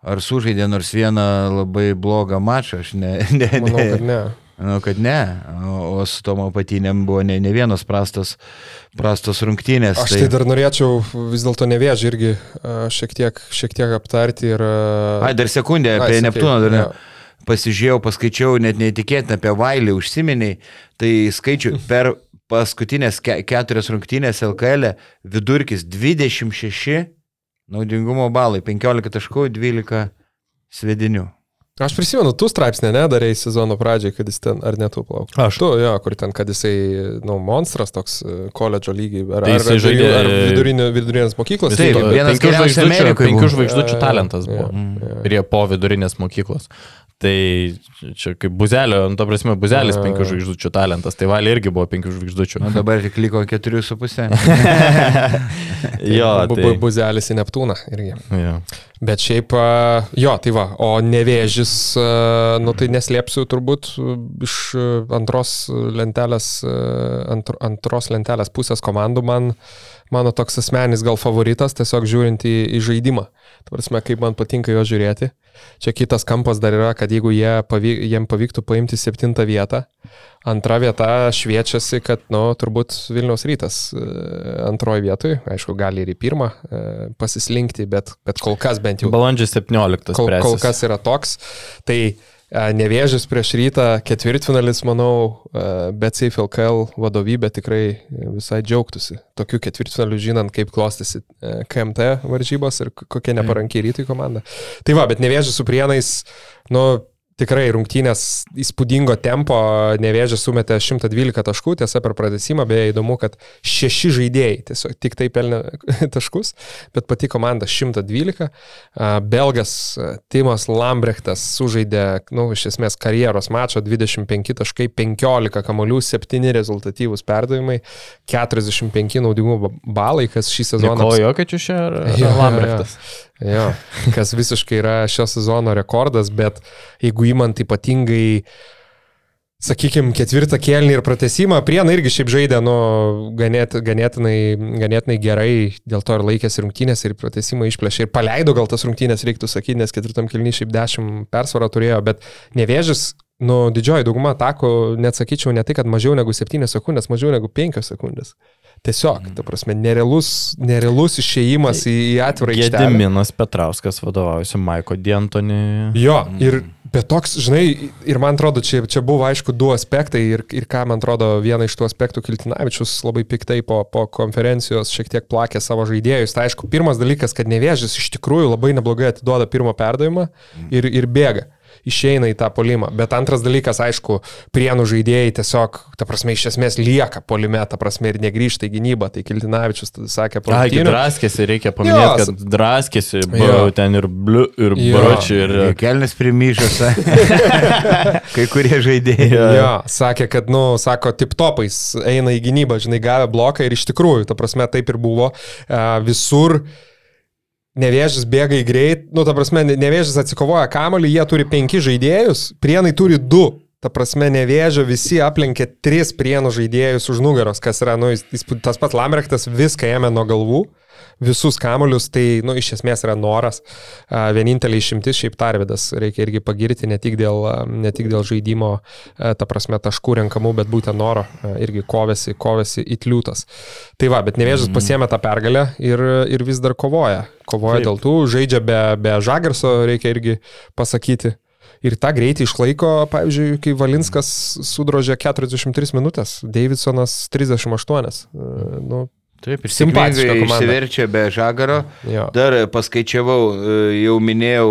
ar sužaidė nors vieną labai blogą mačą, aš ne. ne, *laughs* ne. Manau, kad ne. Manau, kad ne. O, su Tomo patinėm buvo ne, ne vienos prastos, prastos rungtynės. Aš tai dar norėčiau vis dėlto nevėžį irgi uh, šiek tiek, šiek tiek aptarti ir... Uh... Ai, dar sekundę apie Neptūną dar ne. jo. Pasižiūrėjau, paskaičiau, net neįtikėtina apie Vailį užsiminiai, tai skaičiu per paskutinės ke keturias rungtynės LKL vidurkis 26 naudingumo balai, 15 taškų, 12 svedinių. Aš prisimenu, tu straipsnė nedarėjai sezono pradžiai, kad jis ten, ar ne tu plauk? Aš. Tu, jo, kur ten, kad jisai, nu, monstras toks, e, koledžo lygiai, ar, Tai ar, žaidė- ar vidurinio, vidurinės mokyklos. Taip, lygio? vienas penkių geriausių žvaigždučių, penkių buvo. žvaigždučių Jo, jo, talentas jo, buvo. jo. Prie po vidurinės mokyklos. Tai čia kaip buzelio, nu, to prasme, buzelis Jo, jo. penkių žvaigždučių talentas. Tai valė irgi buvo penkių žvaigždučių. Na dabar tik liko 4,5. *laughs* jo, Bu- tai. bu- Buzelis į Neptūną irgi. Jo. Bet šiaip, a, jo, tai va, o nevėžis, a, nu tai neslėpsiu turbūt a, iš a, antros lentelės, a, antr, antros lentelės pusės komandų man, mano toks asmenis gal favoritas, tiesiog žiūrint į, į žaidimą. Prasme, kaip man patinka jo žiūrėti. Čia kitas kampas dar yra, kad jeigu jie pavyk, jiem pavyktų paimti septintą vietą, antra vieta šviečiasi, kad, nu, turbūt Vilniaus rytas e, antroji vietoj, aišku, gali ir į pirmą e, pasislinkti, bet, bet kol kas bent jau Balandžio 17. kol, kol spręsis. kas yra toks. Tai nevėžis prieš rytą ketvirtfinalis, manau, e, bet Safe LKL vadovybė tikrai visai džiaugtųsi. Tokiu ketvirtfinaliu žinant, kaip klostėsi e, KMT varžybos ir kokia neparankiai rytui komanda. Tai va, bet nevėžis su prienais, nu, tikrai rungtynės įspūdingo tempo, nevėžės sumetė 112 taškų, tiesa per pratesimą, beje įdomu, kad šeši žaidėjai tiesiog tik tai pelnė *laughs* taškus, bet pati komanda 112. A, Belgas Timas Lambrechtas sužaidė, nu, iš esmės karjeros mačo 25 taškai, 15 kamolių, 7 rezultatyvūs perdavimai, 45 naudingumo balai, kas šį sezoną... Dėkoju, kad jūs čia Jo, jo, jo. Lambrechtas. Jo, kas visiškai yra šio sezono rekordas, bet jeigu įmant ypatingai, sakykime, ketvirtą kelnį ir pratesimą, Priena irgi šiaip žaidė, nu, ganėt, ganėtinai, ganėtinai gerai, dėl to ir laikėsi rungtynės ir pratesimą išplėšė ir paleido gal tas rungtynės, reiktų sakyti, nes ketvirtam kelnį šiaip 10 persvarą turėjo, bet nevėžis, nu, didžioji dauguma atako, net sakyčiau, ne tai, kad mažiau negu 7 sekundės, mažiau negu 5 sekundės. Tiesiog, ta prasme, nerealus, nerealus išėjimas į, į atvirą aikštelę. Gediminas Petrauskas vadovaujasi Maiko Dientoni. Jo, ir bet toks, žinai, ir man atrodo, čia, čia buvo aišku du aspektai ir, ir ką man atrodo, vieną iš tų aspektų Kiltinavičius labai piktai po, po konferencijos šiek tiek plakė savo žaidėjus. Tai aišku, pirmas dalykas, kad nevėžis iš tikrųjų labai neblogai atiduoda pirmą perdavimą ir, ir bėga išeina į tą polimą. Bet antras dalykas, aišku, prienų žaidėjai tiesiog, ta prasme, iš esmės lieka polime, ta prasme, ir negrįžta į gynybą. Tai Kiltinavičius tada sakė, po Ai, rungtynių- draskėsi, reikia paminėti, Jo, kad draskėsi, buvo Jo. ten ir bliu, ir Jo. bročių, ir... Kelnis primyšęs. *laughs* Kai kurie žaidėjai. Jo, sakė, kad, nu, sako, tip topais eina į gynybą, žinai, gavę bloką ir iš tikrųjų, ta prasme, taip ir buvo. Visur nevėžis bėga į greit, nu, ta prasme, ne- nevėžis atsikovoja kamalį, jie turi penki žaidėjus, prienai turi du. Ta prasme, nevėžio visi aplenkė tris prienų žaidėjus už nugaros, kas yra, nu, jis- tas pats Lamrektas viską ėmė nuo galvų, visus kamolius, tai, nu, iš esmės yra noras. Vienintelė išimtis šiaip Tarvidas, reikia irgi pagirti ne tik dėl, ne tik dėl žaidimo, ta prasme, taškų renkamų, bet būtent noro, irgi kovėsi, kovėsi įtliūtas. Tai va, bet nevėžis pasiemė tą pergalę ir, ir vis dar kovoja. Kovoja Taip. dėl tų, žaidžia be, be Žagarso, reikia irgi pasakyti. Ir tą greitį išlaiko, pavyzdžiui, kai Valinskas sudrožė 43 minutės, Davidsonas 38. E, Nu, Taip, ir Simpatiška simpatiškai išsiverčia be žagaro. jo. Dar paskaičiavau, e, jau minėjau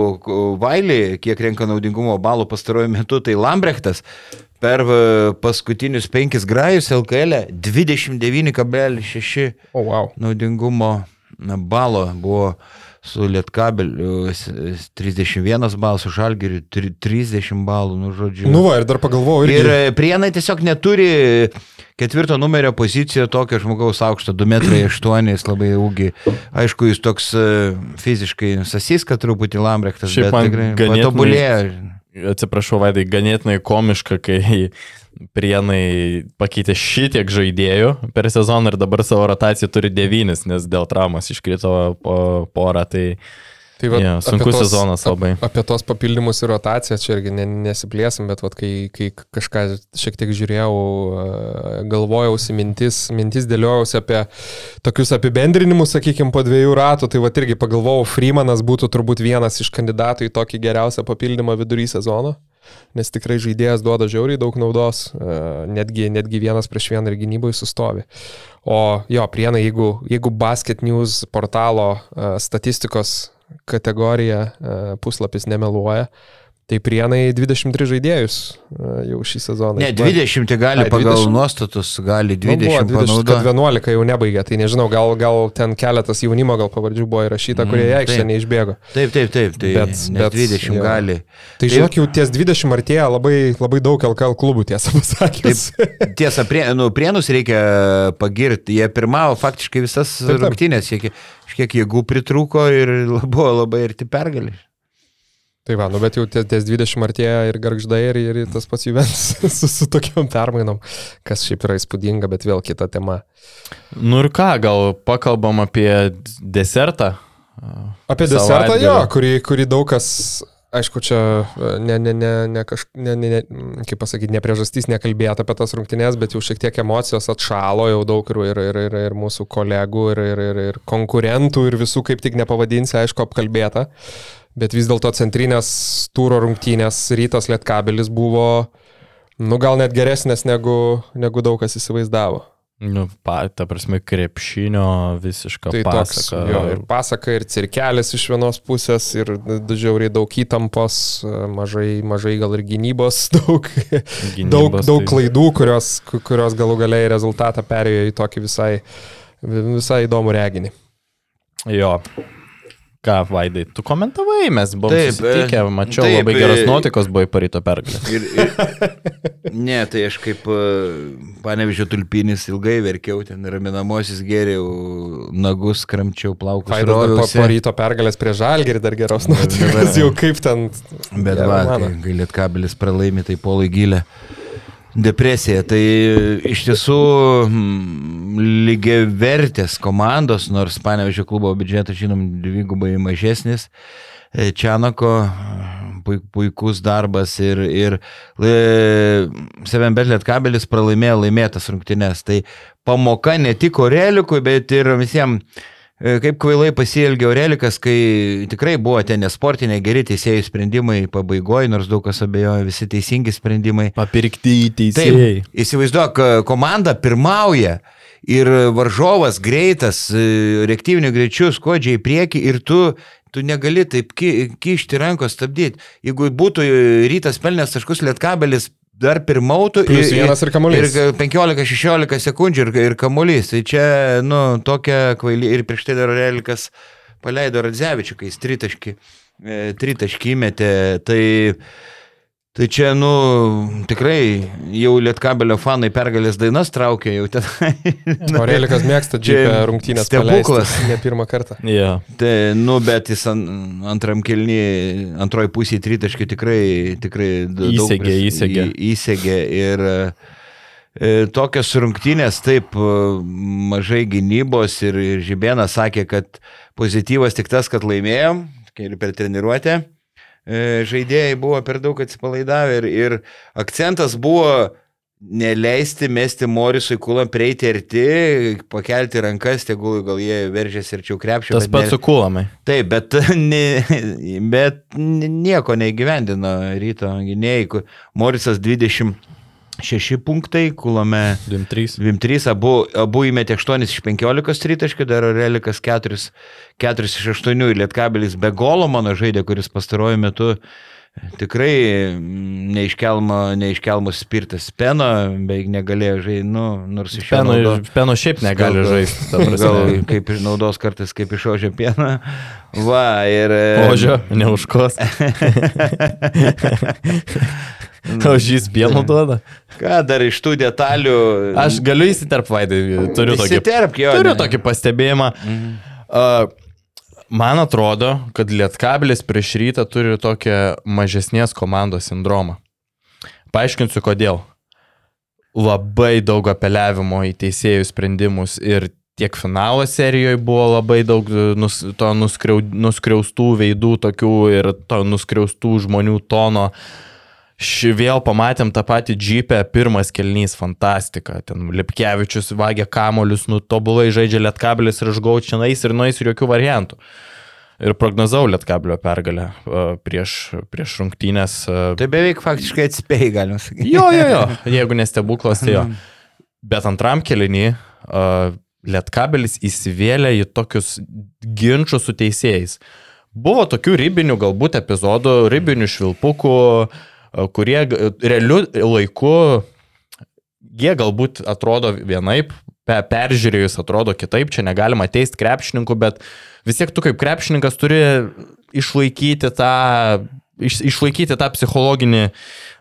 Vailį, kiek renka naudingumo balų pastaruoju metu, tai Lambrechtas per e, paskutinius penkis grajus LKL 29,6 oh, wow. naudingumo balo buvo su Lietkabeliu 31 balas, su Žalgiriu 30 balų, nu žodžiu. Nu va, ir dar pagalvojau. Irgi. Ir e, prienai tiesiog neturi ketvirto numerio pozicijoje tokio žmogaus aukšto, 2 metrai 8, jis labai ūgi. Aišku, jis toks e, fiziškai sasiska truputį Lambrechtas, bet tikrai patobulėjo. Atsiprašau, Vaidai, ganėtinai komiška, kai Prienai pakeitė šitiek žaidėjų per sezoną ir dabar savo rotaciją turi devynis, nes dėl traumas iškrito po porą. Tai, tai va, ja, sunkus tos, sezonas labai. Ap, apie tos papildymus ir rotaciją čia irgi nesiplėsim, bet vat, kai, kai kažką šiek tiek žiūrėjau, galvojausi mintis, mintis dėliojausi apie tokius apibendrinimus, sakykime, po dviejų ratų, tai va irgi pagalvojau, Freemanas būtų turbūt vienas iš kandidatų į tokį geriausią papildymą vidury sezono nes tikrai žaidėjas duoda žiauriai daug naudos, e, netgi, netgi vienas prieš vieną ir gynybai sustovi. O jo, prienai, jeigu, jeigu Basket News portalo e, statistikos kategorija e, puslapis nemeluoja, Tai prienai 23 žaidėjus e, jau šį sezoną. Ne, 20 tai gali Ai, pagal 20. nuostatus, gali 20. Nu, 20 11 jau nebaigė, tai nežinau, gal, gal ten keletas jaunimo gal pavardžių buvo įrašyta, kurie mm, aikštė neišbėgo. Taip, taip, taip, tai bet, bet 20 jau. gali. Tai žinok, jau ties 20 artėja labai, labai daug LKL klubų, tiesą pasakius. Taip, tiesa, prie, nu, prienus reikia pagirti, jie pirmavo faktiškai visas rungtynės, kiek jėgų pritrūko ir *laughs* buvo labai arti pergalės. Tai va, nu bet jau ties, ties 20 artėja ir garždai ir, ir tas pats Juventus *laughs* su, su tokiam permainom, kas šiaip yra įspūdinga, bet vėl kita tema. Nu ir ką, gal pakalbam apie desertą? Apie desertą, jo, kurį, kurį daug kas, aišku, čia ne, ne, ne, ne, kaž, ne, ne, ne kaip pasakyti, ne priežastys nekalbėti apie tas rungtynės, bet jau šiek tiek emocijos atšalo jau daug ir, ir, ir, ir, mūsų kolegų, ir, ir, ir, ir konkurentų, ir visų kaip tik nepavadinsi, aišku, apkalbėta. Bet vis dėlto centrinės tūro rungtynės rytas Lietkabelis buvo, nu gal net geresnės negu, negu daug kas įsivaizdavo. Nu, pa, ta prasme, krepšinio visiška tai pasaka. Toks, jo, ir pasaka, ir cirkelis iš vienos pusės, ir žiauriai daug įtampos, mažai, mažai gal ir gynybos, *laughs* daug, gynybos, daug, daug tai... klaidų, kurios, kurios galų galiai rezultatą perėjo į tokį visai, visai įdomų reginį. Jo, Ką, Vaidai, tu komentavai, mes buvome susitikę, e, mačiau, taip, labai geros e, nuotaikos buvo į paryto pergalę. Ir, ir, ne, tai aš kaip e, panevižio tulpinis ilgai verkiau, ten raminamosius geriau, nagus kramčiau, plaukus. Vaidas po paryto pergalės prie žalgerį dar geros nuotaikos, jau kaip ten. Bet va, kai galėt kabelis pralaimi, tai polai gilė depresija. Tai iš tiesų hmm, lygiai vertės komandos, nors Panevežio klubo biudžetas, žinom, dvigubai mažesnis. E, Čianako puikus darbas ir, ir Seven Betlet kabelis pralaimėjo laimėtas rungtynes. Tai pamoka ne tik Orelikui, bet ir visiems E, kaip kvailai pasielgė Aurelikas, kai tikrai buvo ten nesportiniai geri teisėjų sprendimai pabaigoje, nors daug kas abejoja, visi teisingi sprendimai. Papirkti teisėjai. Taip, įsivaizduok, komanda pirmauja ir varžovas greitas, e, reaktyvinių greičių skodžiai į priekį ir tu Tu negali taip ki, kišti rankos stabdyti. Jeigu būtų rytas pelnęs taškus lietkabelis dar pirmautų ir, ir kamuolys. Ir 15-16 sekundžių ir, ir kamuolys. Tai čia, nu, tokia kvaili. Ir prieš tai dar Relikas paleido Radzevičių, kai jis tritaškį, e, tritaškį įmetė. Tai Tai čia, nu, tikrai jau Lietkabelio fanai pergalės dainas traukia jau ten. *laughs* Aurelikas mėgsta džipę rungtynės. Stebuklas. Ne pirmą kartą. *laughs* Yeah. Tai, nu, bet jis an, antram kelnį, antroji pusė tritaškių tikrai, tikrai įsegė, įsegė. Į, įsegė ir e, tokios rungtynės, taip, mažai gynybos ir, ir Žibėnas sakė, kad pozityvas tik tas, kad laimėjom, ir per treniruotę. E, žaidėjai buvo per daug atsipalaidavę ir, ir akcentas buvo neleisti mesti Morisui kulą prieiti arti, pakelti rankas, tegul gal jie veržėsi arčiau krepšio. Tas pats ne... su kulomai. Taip, bet, *laughs* ne, bet nieko neįgyvendino ryto gynėjai. Morisas 20 6 punktai, Kulame 23, abu, abu įmetė 8 iš 15 tritaškių, dar Relikas 4, 4 iš 8 ir Lietkabelis be golo mano žaidė, kuris pastaruoju metu tikrai mm, neiškelmo, neiškelmus spirtas peno, beveik negalėjo žaisti, nu, nors iš peno, naudo, peno šiaip negali žaisti. Gal kaip naudos kartais kaip iš ožio pieną. Va, ir... Ožio, neužkos. *laughs* *laughs* O šis pieno duoda? Ką dar iš tų detalių? Aš galiu įsiterpti, Vaidai, turiu, tokį, jo, turiu ne. tokį pastebėjimą. Mhm. Uh, man atrodo, kad Lietkabilis prieš rytą turi tokią mažesnės komandos sindromą. Paaiškinsiu kodėl. Labai daug apeliavimo į teisėjų sprendimus ir tiek finalo serijoje buvo labai daug nus, to nuskriau, nuskriaustų veidų tokių ir to nuskriaustų žmonių tono. Uh, Ši vėl pamatėm tą patį džipę, pirmas kelnys, fantastika. Ten Lipkevičius vagia kamolius, nu tobulai žaidžia lietkabelis ir aš gau čia nais ir nueis ir jokių variantų. Ir prognozau lietkabelio pergalę uh, prieš, prieš rungtynės. Uh, tai beveik faktiškai atspėjai, galima sakyti. Jo, jo, jo, *laughs* jeigu nestebuklas, tai jo. Bet antram kelinį uh, lietkabelis įsivėlė į tokius ginčius su teisėjais. Buvo tokių ribinių galbūt epizodų, ribinių švilpukų, uh, kurie realiu laiku, jie galbūt atrodo vienaip, peržiūrėjus atrodo kitaip, čia negalima teisti krepšininkų, bet vis tiek tu kaip krepšininkas turi išlaikyti tą, iš, išlaikyti tą psichologinį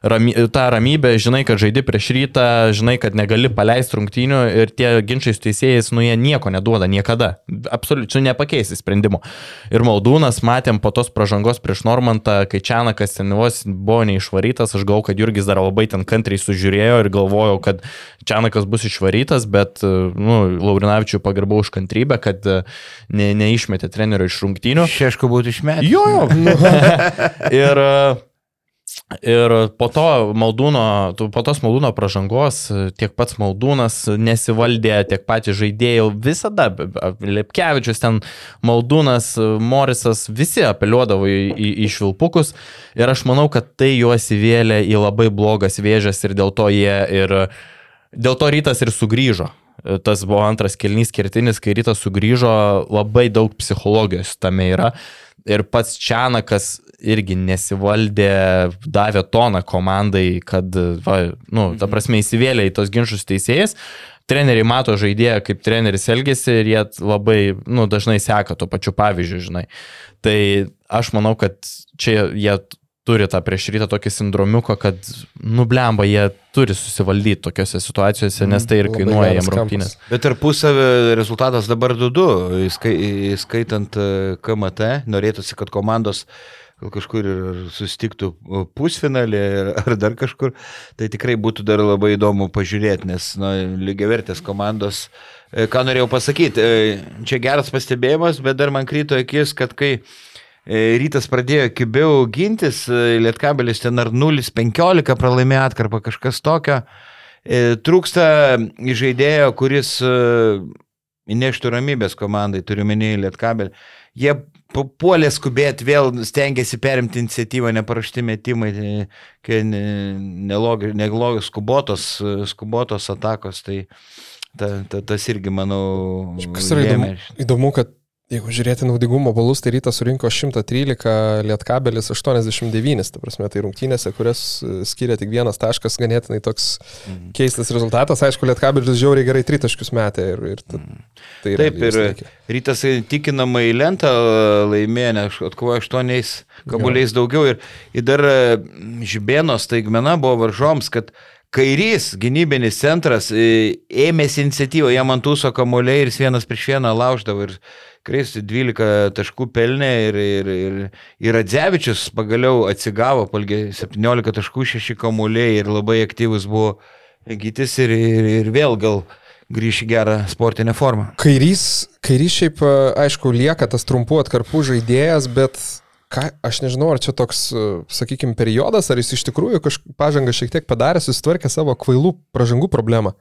ramy, tą ramybę, žinai, kad žaidi prieš rytą, žinai, kad negali paleisti rungtynių ir tie ginčiai su teisėjais, nu jie nieko neduoda niekada. Absoliučiai nepakeisti sprendimo. Ir Maldūnas matėm po tos pažangos prieš Normantą, kai Čianakas ten vos buvo neišvarytas, aš galvoju, kad Jurgis dar labai ten kantriai sužiūrėjo ir galvojau, kad Čianakas bus išvarytas, bet, nu, Laurinavičiui pagarbau už kantrybę, kad ne, neišmetė trenerio iš rungtynių. Šešku būtų išmetęs. Jo, jo. *laughs* *laughs* ir Ir po to Maldūno, po tos Maldūno pažangos tiek pats Maldūnas nesivaldė, tiek patys žaidėjai visada, Lepkevičius ten, Maldūnas, Morisas, visi apeliuodavo į, į, į švilpukus ir aš manau, kad tai juos įvėlė į labai blogas vėžės ir dėl to jie ir dėl to rytas ir sugrįžo. Tas buvo antras kelnys kertinis, kai rytas sugrįžo, labai daug psichologijos tame yra. Ir pats Čianakas irgi nesivaldė, davė toną komandai, kad, va, nu, ta mhm. prasme, įsivėlė į tos ginčius teisėjas. Treneriai mato žaidėją, kaip treneris elgesi ir jie labai, nu, dažnai seka to pačiu pavyzdžiu, žinai. Tai aš manau, kad čia jie turi tą prieš rytą tokį sindromiuką, kad nublemba, jie turi susivaldyti tokiuose situacijose, nes tai ir mhm. kainuoja jiem rungtynės. Bet tarpusavio rezultatas dabar 2-2, įskaitant e, KMT, norėtųsi, kad komandos uh, gal kažkur ir susitiktų pusfinalį ar dar kažkur, tai tikrai būtų dar labai įdomu pažiūrėti, nes na, lygiavertės komandos, e, ką norėjau pasakyti, e, čia geras pastebėjimas, bet dar man kryto akis, kad kai e, rytas pradėjo kibiau gintis, Lietkabelis ten ar 0-15 pralaimėjo atkarpą kažkas tokio, trūksta žaidėjo, kuris įneštų ramybės komandai, turiu minėjai Lietkabelį. Jie puolė skubėti, vėl stengiasi perimti iniciatyvą, neparašti metimai, nelogiškos skubotos, skubotos atakos, tai ta, ta, tas irgi, manau, kas yra įdomu, įdomu, kad Jeigu žiūrėti naudingumo balus, tai rytas surinko 113, lietkabelis 89, ta prasme, tai rungtynėse, kurias e, skiria tik vienas taškas, ganėtinai toks mhm. keistas rezultatas. Aišku, lietkabelis žiauriai gerai tritaškius metė ir, ir ta, mhm. tai Taip, ir reikia. rytas tikinamai lentą laimėjo, nes atkovojo 8 kabuliais daugiau ir, ir dar e, Žibėno staigmena buvo varžoms, kad Kairys, gynybinis centras, e, ėmėsi iniciatyvą, jam ant tūso kamuoliai ir vienas prieš vieną lauždavo. Ir, Kris 12 taškų pelnė ir, ir, ir, ir Adzevičius pagaliau atsigavo, palgė 17 taškų 6 kamuoliai ir labai aktyvus buvo gytis ir, ir, ir vėl gal grįš į gerą sportinę formą. Kairys, kairys šiaip, aišku, lieka tas trumpų atkarpų žaidėjas, bet ką, aš nežinau, ar čia toks, sakykime, periodas, ar jis iš tikrųjų kažkokią pažangą šiek tiek padarė, susitvarkė savo kvailų pažangų problemą.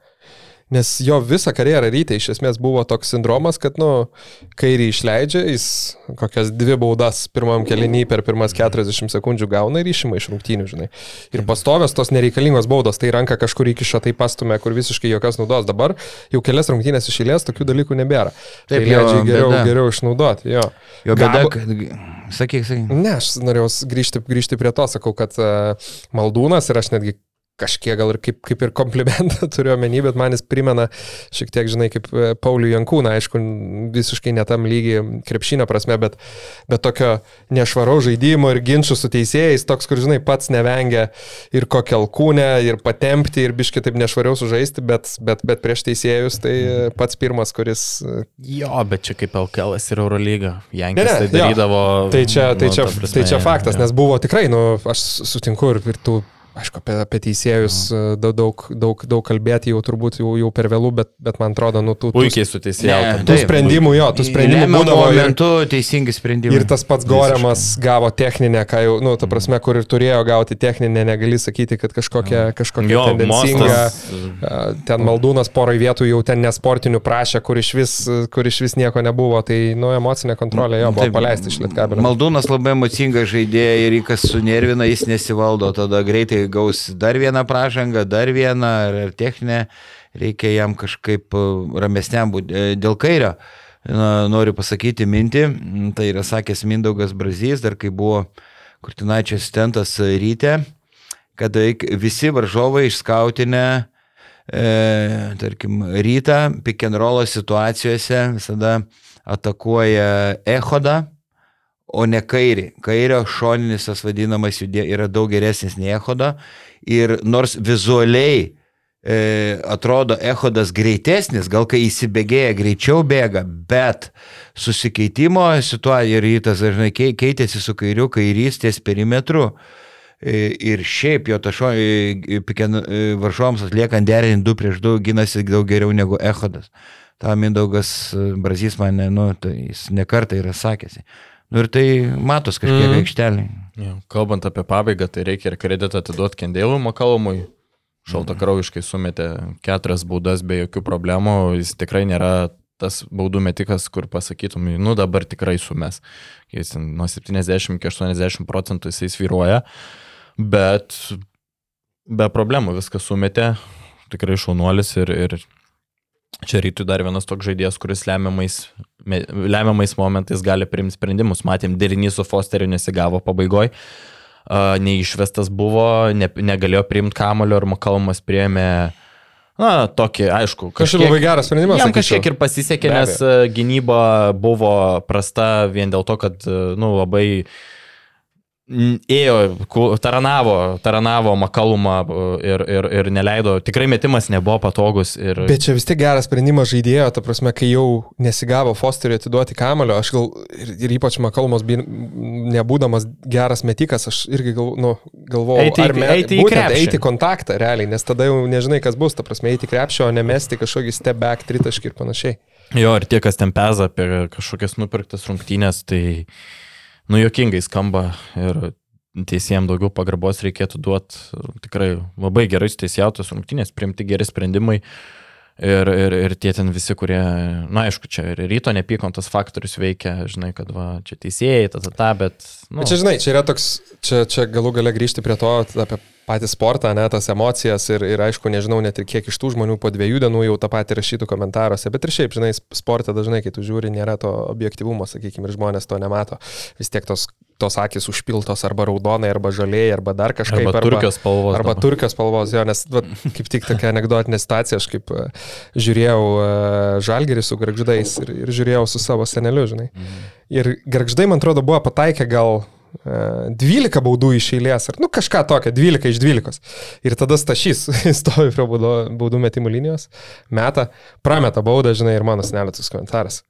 Nes jo visą karjerą ryte iš esmės buvo toks sindromas, kad, nu, kairį išleidžia, jis kokias dvi baudas pirmam kelinį per pirmas 40 sekundžių gauna ir išima iš rungtynių, žinai. Ir pastovės tos nereikalingos baudos, tai ranka kažkur įkiša, tai pastumė, kur visiškai jokios naudos. Dabar jau kelias rungtynės išėlės, tokių dalykų nebėra. Taip, tai leidžia geriau, bėda. geriau išnaudoti. Jo, jo bėda, Gabo... kad... Sakyk, sakyk. Ne, aš norėjau grįžti, grįžti prie to, sakau, kad uh, Maldūnas ir aš netgi kažkiek gal ir kaip, kaip ir komplimentą *laughs* turiu omeny, bet man jis primena šiek tiek, žinai, kaip e, Paulių Jankūną, aišku, visiškai netam lygiai krepšinio prasme, bet, bet tokio nešvaraus žaidimo ir ginčių su teisėjais, toks, kur, žinai, pats nevengia ir kokią alkūnę, ir patempti, ir biški taip nešvariau sužaisti, bet, bet, bet prieš teisėjus tai pats pirmas, kuris... E, jo, bet čia kaip LKL ir Eurolyga. Jankis ne, ne, tai darydavo. Jo. Tai čia, tai, nu, čia, prasme, tai čia faktas, ja. nes buvo tikrai, nu, aš sutinku ir, ir tų aišku, apie, apie teisėjus e, daug, daug, daug, daug kalbėti jau turbūt jau, jau per vėlų, bet, bet man atrodo, nu, tų... Puikiai su teisėjau. Tų sprendimų, jo, tų sprendimų būdavo. momentu teisingi sprendimai. Ir tas pats Goriamas gavo techninę, ką jau, nu, ta prasme, kur ir turėjo gauti techninę, negali sakyti, kad kažkokia, kažkokia jo, tendencinga. Mostas. Ten maldūnas porai vietų jau ten nesportinių prašė, kur iš vis, kur iš vis nieko nebuvo, tai, nu, emocinė kontrolė jo buvo paleisti iš lietkabelio. Maldūnas labai emocinga žaidėja ir kas sunervina, jis nesivaldo, tada greitai gaus dar vieną pražangą, dar vieną ar, techninę, reikia jam kažkaip e, ramesniam būti. E, dėl kairio noriu pasakyti mintį, tai yra sakęs Mindaugas Brazys, dar kai buvo Kurtinaičio asistentas ryte, kad visi varžovai išskautinę e, tarkim, rytą, roll situacijose visada atakuoja Ehodą, o ne kairį. Kairio šoninis tas vadinamas judė yra daug geresnis nei Ehodo ir nors vizualiai e, atrodo Ehodas greitesnis, gal kai įsibėgėja greičiau bėga, bet susikeitimo situacija ir rytas dažnai keitėsi su kairiu, kairys ties perimetru. E, ir šiaip jo tašo e, e, varžoms atliekant derinį 2 prieš 2 gynasi daug geriau negu Ehodas. Ta Mindaugas Brazys mane, nu, tai jis nekartą yra sakęs. Nu, ir tai matos kažkiek mm. aikštelį. Ja, kalbant apie pabaigą, tai reikia ir kreditą atiduoti Kendėlui Makalumui. Šaltakraujiškai sumetė keturias baudas be jokių problemų. Jis tikrai nėra tas baudų metikas, kur pasakytum, nu dabar tikrai sumes. Jis nuo 70 iki 80 procentų jisai sviruoja, bet be problemų viską sumetė. Tikrai šaunuolis ir, ir Čia rytui dar vienas toks žaidėjas, kuris lemiamais, lemiamais momentais gali priimti sprendimus. Matėm, derinys su Fosteriu nesigavo pabaigoje, uh, neišvestas buvo, ne, negalėjo priimti kamulio ir Makalmas priėmė Na, tokį, aišku. Kažkaip labai geras sprendimas. Jam kažkiek ir pasisekė, nes gynyba buvo prasta vien dėl to, kad, nu, labai uh, ėjo, taranavo, taranavo Makalumą ir, ir, ir neleido, tikrai metimas nebuvo patogus. Ir... Bet čia vis tiek geras sprendimas žaidėjo, ta prasme, kai jau nesigavo Fosteriui atiduoti kamulio, aš gal ir, ir ypač Makalumas, nebūdamas geras metikas, aš irgi gal, nu, galvojau, eiti, ar me, eiti, būtent, eiti kontaktą realiai, nes tada jau nežinai, kas bus, ta prasme, eiti krepšio, o nemesti kažkokį step back, tritaškį ir panašiai. Jo, ir tie, kas ten peza apie kažkokias nupirktas rungtynės, tai nu, jokingai skamba ir teisėjams daugiau pagarbos reikėtų duoti. Tikrai labai gerai teisėjautos rungtynės, priimti geri sprendimai. Ir, ir, ir tie ten visi, kurie, na aišku, čia ir ryto nepykantos faktorius veikia, žinai, kad va, čia teisėjai, ta, ta, ta, bet... Nu. Čia, žinai, čia yra toks, čia, čia galų gale grįžti prie to apie patį sportą, ne, tas emocijas ir, ir aišku, nežinau net ir kiek iš tų žmonių po dviejų dienų jau tą patį rašytų komentaruose, bet ir šiaip, žinai, sportą dažnai, kai tu žiūri, nėra to objektivumo, sakykime, ir žmonės to nemato. Vis tiek tos tos akis užpiltos arba raudonai, arba žaliai, arba dar kažkaip. Arba, arba turkios spalvos. Arba dabar. turkios spalvos, jo, nes va, kaip tik tokia anegdotinė situacija, aš kaip uh, žiūrėjau uh, žalgerį su garždais ir, ir žiūrėjau su savo seneliu, žinai. Mhm. Ir garždai, man atrodo, buvo pataikę gal 12 e, baudų iš eilės, ar nu kažką tokio, 12 iš 12. Ir tada Stašys *laughs* stovi prie baudų metimų linijos, meta, prameta baudą, žinai, ir mano senelėtas komentaras.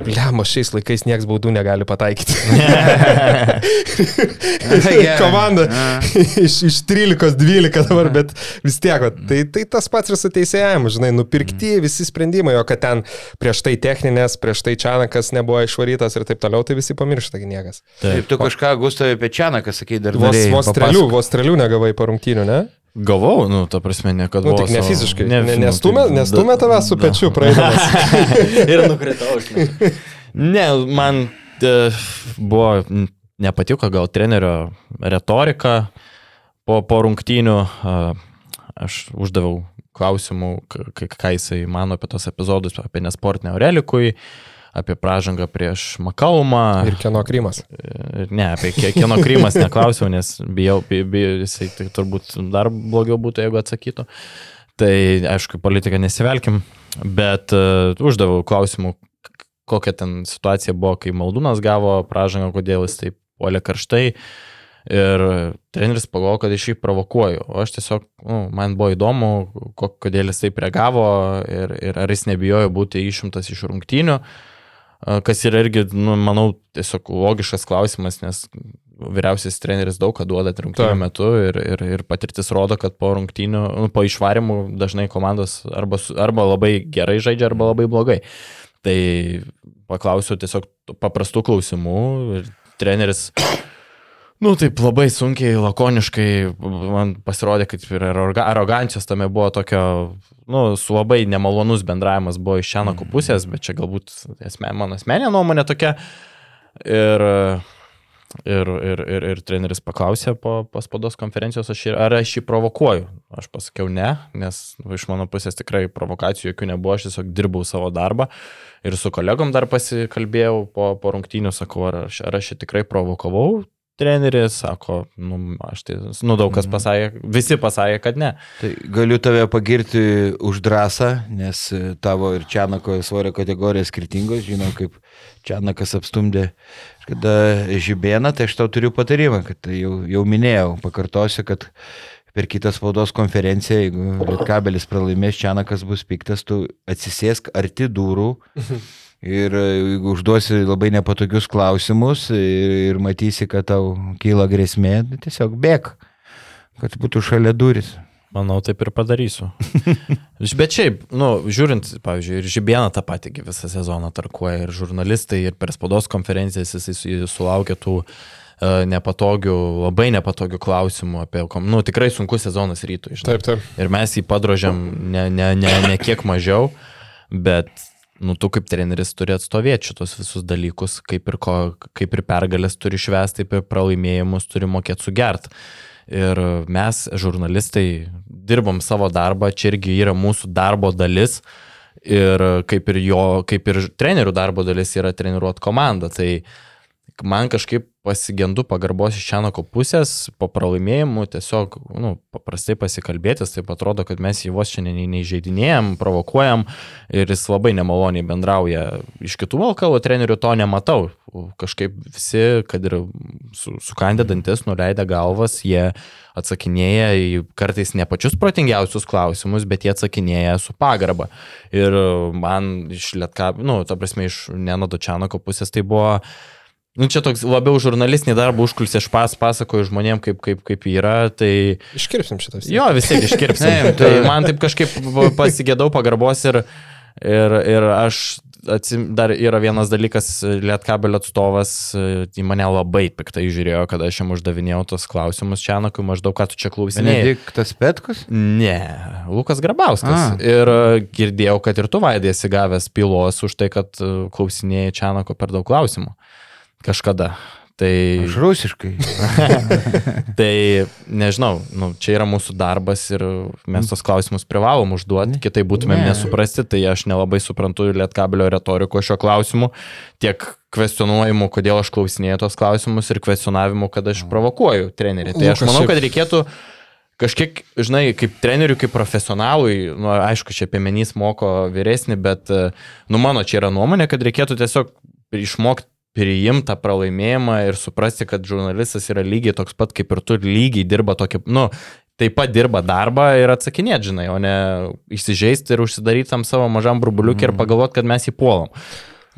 Bliamo, šiais laikais nieks baudų negali pataikyti. *laughs* *laughs* Komanda *laughs* iš, iš 13-12 dabar, bet vis tiek, tai, tai tas pats ir su teisėjimu, žinai, nupirkti mm. visi sprendimai, o kad ten prieš tai techninės, prieš tai Čianakas nebuvo išvarytas ir taip toliau, tai visi pamiršta, niekas. Taip, tu kažką, Gustavai, apie Čianaką sakai dar. Vos, vos strėlių, vos strėlių negavai po rungtynių, ne? Gavau, nu, ta prasme, ne kad Nu, tik ne fiziškai. Ne, Ne, nu, nestumė, tai- nestumė tavęs su pečiu praeidamas. *laughs* ir nukritau. Ne, man e, buvo, nepatiko gal trenerio retorika po, po rungtynių. Aš uždaviau klausimų, ką jisai mano apie tos epizodus, apie nesportinę Aurelikui, apie pražangą prieš Makaumą. Ir kieno krymas. Ir Ne, apie kieno krymas neklausiau, nes bijau, bijau, jisai tai turbūt dar blogiau būtų, jeigu atsakytų. Tai aišku, politiką nesivelkim, bet uh, uždaviau klausimų, kokia ten situacija buvo, kai Maldūnas gavo pražangą, kodėl jis taip puolė karštai. Ir treneris pagalvojo, kad aš jį provokuoju. O aš tiesiog, nu, man buvo įdomu, ko- kodėl jis taip reagavo ir, ir ar jis nebijojo būti išimtas iš rungtynių. A, Kas yra irgi, nu, manau, tiesiog logiškas klausimas, nes vyriausias treneris daug ką duoda rungtynių metu ir, ir, ir patirtis rodo, kad po rungtynių, nu, po išvarimų dažnai komandos arba, arba labai gerai žaidžia, arba labai blogai. Tai paklausiau tiesiog paprastų klausimų ir treneris Nu, taip labai sunkiai, lakoniškai, man pasirodė, kad ir aroga- arogancijos tame buvo tokio, nu, su labai nemalonus bendravimas buvo iš Šianako pusės, bet čia galbūt esmė, mano asmenė nuomonė tokia. Ir, ir, ir, ir, ir treneris paklausė po, po spaudos konferencijos, aš, jį- ar aš jį provokuoju. Aš pasakiau ne, nes nu, iš mano pusės tikrai provokacijų jokių nebuvo, aš tiesiog dirbau savo darbą. Ir su kolegom dar pasikalbėjau po, po rungtynių, sakau, ar aš, ar aš jį tikrai provokavau. Treneris sako, nu, aš tai, nu, daug kas pasakė, visi pasakė, kad ne. Tai galiu tave pagirti už drąsą, nes tavo ir Čianako svorio kategorijos skirtingos. Žinau, kaip Čianakas apstumdė kada žibėną, tai aš tau turiu patarimą, kad tai jau, jau minėjau, pakartosiu, kad per kitą spaudos konferenciją, jeigu Lietkabelis pralaimės, Čianakas bus piktas, tu atsisėsk arti durų. *laughs* Ir e, jeigu užduosi labai nepatogius klausimus ir, ir matysi, kad tau kyla grėsmė, tai tiesiog bėk, kad būtų šalia duris. Manau, taip ir padarysiu. *laughs* Bet šiaip, nu, žiūrint, pavyzdžiui, ir Žibieną tą patį visą sezoną tarkuoja, ir žurnalistai, ir per spaudos konferencijas jisai su- sulaukia tų uh, nepatogių, labai nepatogių klausimų apie, nu, tikrai sunkus sezonas rytų, žinai. Taip, taip. Ir mes jį padrožiam ne, ne, ne, ne kiek mažiau, bet, nu, tu kaip treneris turi atstovėti šitos visus dalykus, kaip ir, ko, kaip ir pergalės turi švęsti, taip ir pralaimėjimus turi mokėti sugert. Ir mes, žurnalistai, dirbam savo darbą, čia irgi yra mūsų darbo dalis. Ir kaip ir jo, kaip ir trenerių darbo dalis yra treniruoti komandą. Tai man kažkaip pasigendu pagarbos iš Čianako pusės, po pralaimėjimų tiesiog, nu, paprastai pasikalbėtis, taip atrodo, kad mes jį vos šiandien neįžeidinėjom, provokuojam ir jis labai nemaloniai bendrauja. Iš kitų LKL trenerių to nematau. Kažkaip visi, kad ir su, sukandę dantis, nuleidę galvas, jie atsakinėja į kartais ne pačius protingiausius klausimus, bet jie atsakinėja su pagarba. Ir man iš Lietka, nu, ta prasme, iš Nenado Čianako pusės tai buvo Nu, čia toks labiau žurnalistinį darbą užkulsė, aš pas, pasakoju žmonėm, kaip, kaip, kaip yra, tai... Iškirpsim šitą. Jo, vis tiek iškirpsim. *laughs* Tai tu- man taip kažkaip pasigėdau pagarbos ir, ir, ir aš atsim, dar yra vienas dalykas, Lietkabelio atstovas į mane labai piktai žiūrėjo, kada aš jam uždavinėjau tos klausimus Čianakui, maždaug ką tu čia klausinėjai. Benediktas Petkus? Ne, Lukas Grabauskas. A. Ir girdėjau, kad ir tu vaidai esi gavęs pilos už tai, kad klausinėjai Čianako per daug klausimų. Kažkada. Tai, Aš rusiškai. *laughs* tai nežinau, nu, čia yra mūsų darbas ir mes tos klausimus privalom užduoti, kitai būtumėm Ne. nesuprasti, tai aš nelabai suprantu Lietkabelio retoriko šio klausimu, tiek kvestionuojimu, kodėl aš klausinėjau tos klausimus ir kvestionavimu, kad aš provokuoju trenerį. Tai aš manau, kad reikėtų kažkiek, žinai, kaip treneriui, kaip profesionalui, nu, aišku, čia piemenys moko vyresnį, bet, nu, mano čia yra nuomonė, kad reikėtų tiesiog išmokti priimti tą pralaimėjimą ir suprasti, kad žurnalistas yra lygiai toks pat kaip ir tu, lygiai dirba tokį, nu, taip pat dirba darbą ir atsakinėti, žinai, o ne išsižeisti ir užsidaryti tam savo mažam burbuliukį mm. ir pagalvoti, kad mes jį puolam.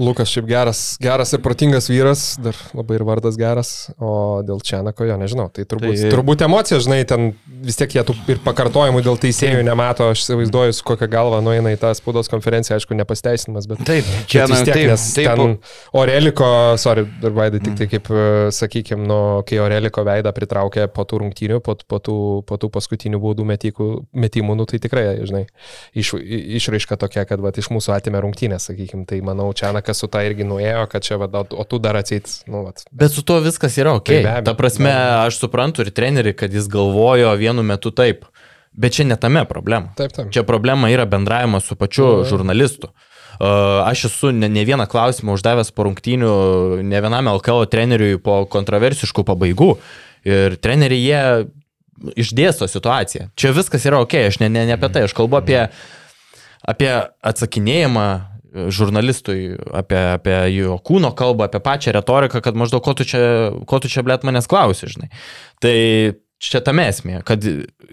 Lukas šiaip geras, geras ir protingas vyras, dar labai ir vardas geras, o dėl Čianako jo nežinau. Tai turbūt, tai... turbūt emocija, žinai, ten vis tiek jie tų ir pakartojimų dėl teisėjų nemato, aš įsivaizduoju, su kokią galvą nueina į tą spaudos konferenciją, aišku, nepasteisinimas, bet taip, čia vis tiek, taip, nes taip, ten Oreliko, sorry, dar vaidai, tik tai kaip, sakykime, nu, kai Oreliko veidą pritraukė po tų rungtynių, po, po, tų, po tų paskutinių baudų metimų, nu, tai tikrai, žinai, iš, išraiška tokia, kad va, iš mūsų atėmė rungtynės, sakykime, tai manau, čia kas su tą irgi nuėjo, kad čia, va, o tu dar atseit, nu, va. Bet su tuo viskas yra ok. Tai Ta prasme, aš suprantu ir treneri, kad jis galvojo vienu metu taip. Bet čia ne tame problema. Taip, taip. Čia problema yra bendravimas su pačiu mhm. žurnalistu. Aš esu ne, ne vieną klausimą uždavęs po rungtynių, ne vienam LKO treneriui po kontroversiškų pabaigų. Ir treneriai jie išdėsto situaciją. Čia viskas yra ok, aš ne, ne, ne apie tai, aš kalbu apie, apie atsakinėjimą žurnalistui, apie, apie jo kūno kalbą, apie pačią retoriką, kad maždaug ko tu čia, ko tu čia blėt manęs klausi, žinai. Tai čia tame esmė, kad,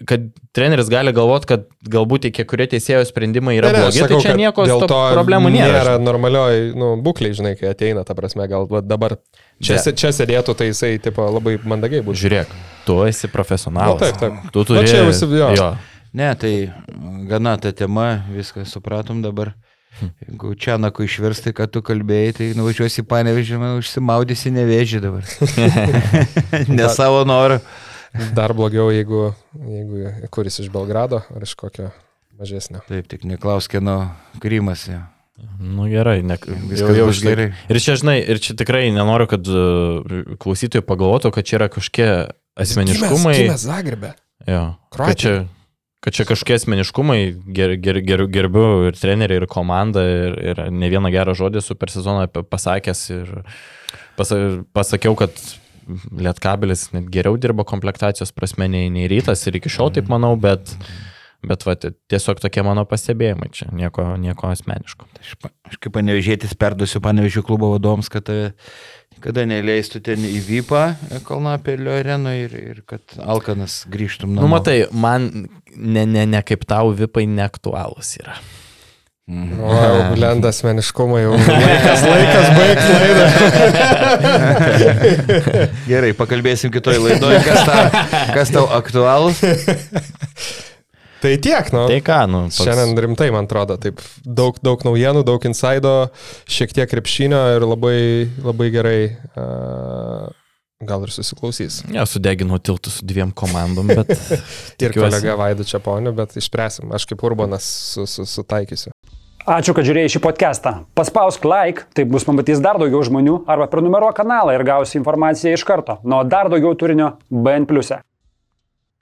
kad treneris gali galvoti, kad galbūt tie kurie teisėjo sprendimai yra ne, blogi, ne, tai sakau, tai čia nieko problemų nėra. Nėra normalioj nu, būklei, žinai, kai ateina, ta prasme, gal dabar čia, De. čia sėdėtų, tai jisai tipo, labai mandagiai būtų. Žiūrėk, tu esi profesionalas. Na, taip, taip. Tu turi... Na, čia visi, jo. jo. Ne, tai gana ta tema, viską supratom dabar. Jeigu čia nako išverstai, kad tu kalbėjai, tai nuvažiuosi į panevežį, man užsimaudysi nevėžį dabar. *laughs* ne savo norą. Dar blogiau, jeigu, jeigu kuris iš Belgrado ar iš kokio mažesnio. Taip, tik neklaus, kieno Krymas. Ja. Nu gerai, ne, viskas jau, jau gerai. Ir čia, žinai, ir čia tikrai nenoriu, kad uh, klausytojai pagalvotų, kad čia yra kažkokie asmeniškumai. Mes Zagrebė. Jo. Čia, kad čia kažkokie asmeniškumai, ger, ger, ger, gerbiu ir treneriai, ir komandą, ir, ir ne vieną gerą žodį su per sezoną pasakęs ir pas, pasakiau, kad Lietkabelis net geriau dirba komplektacijos prasme nei, nei rytas ir iki šiol taip manau, bet, bet va, tiesiog tokie mano pastebėjimai čia, nieko, nieko asmeniško. Aš, aš kaip panevežėtis perduosiu panevežių klubo vadovams, kad tave kada neleistų ten į Vypą Kalnapėlio areną ir, ir kad Alkanas grįžtum namo. Nu, matai, man ne, ne, ne kaip tau Vypai neaktualūs yra. Mhm. O, jau blenda asmeniškumą, jau *laughs* laikas, laikas baigti laidą. Gerai, pakalbėsim kitoj laidoje, kas, ta, kas tau aktualus. *laughs* Tai tiek, nu. Tai ką, nu. Toks... Šiandien rimtai, man atrodo, taip daug, daug naujienų, daug insaido, šiek tiek krepšinio ir labai, labai gerai. Uh, gal ir susiklausys. Ne, ja, sudeginau tiltų su dviem komandom, bet... *laughs* ir kolega Vaidu Čiaponiu, bet išspręsim. Aš kaip urbanas su, su, sutaikysiu. Ačiū, kad žiūrėjai šį podcastą. Paspausk like, tai bus pamatys dar daugiau žmonių, arba prenumeruok kanalą ir gausi informaciją iš karto. Nuo dar daugiau turinio BN ⁇. E.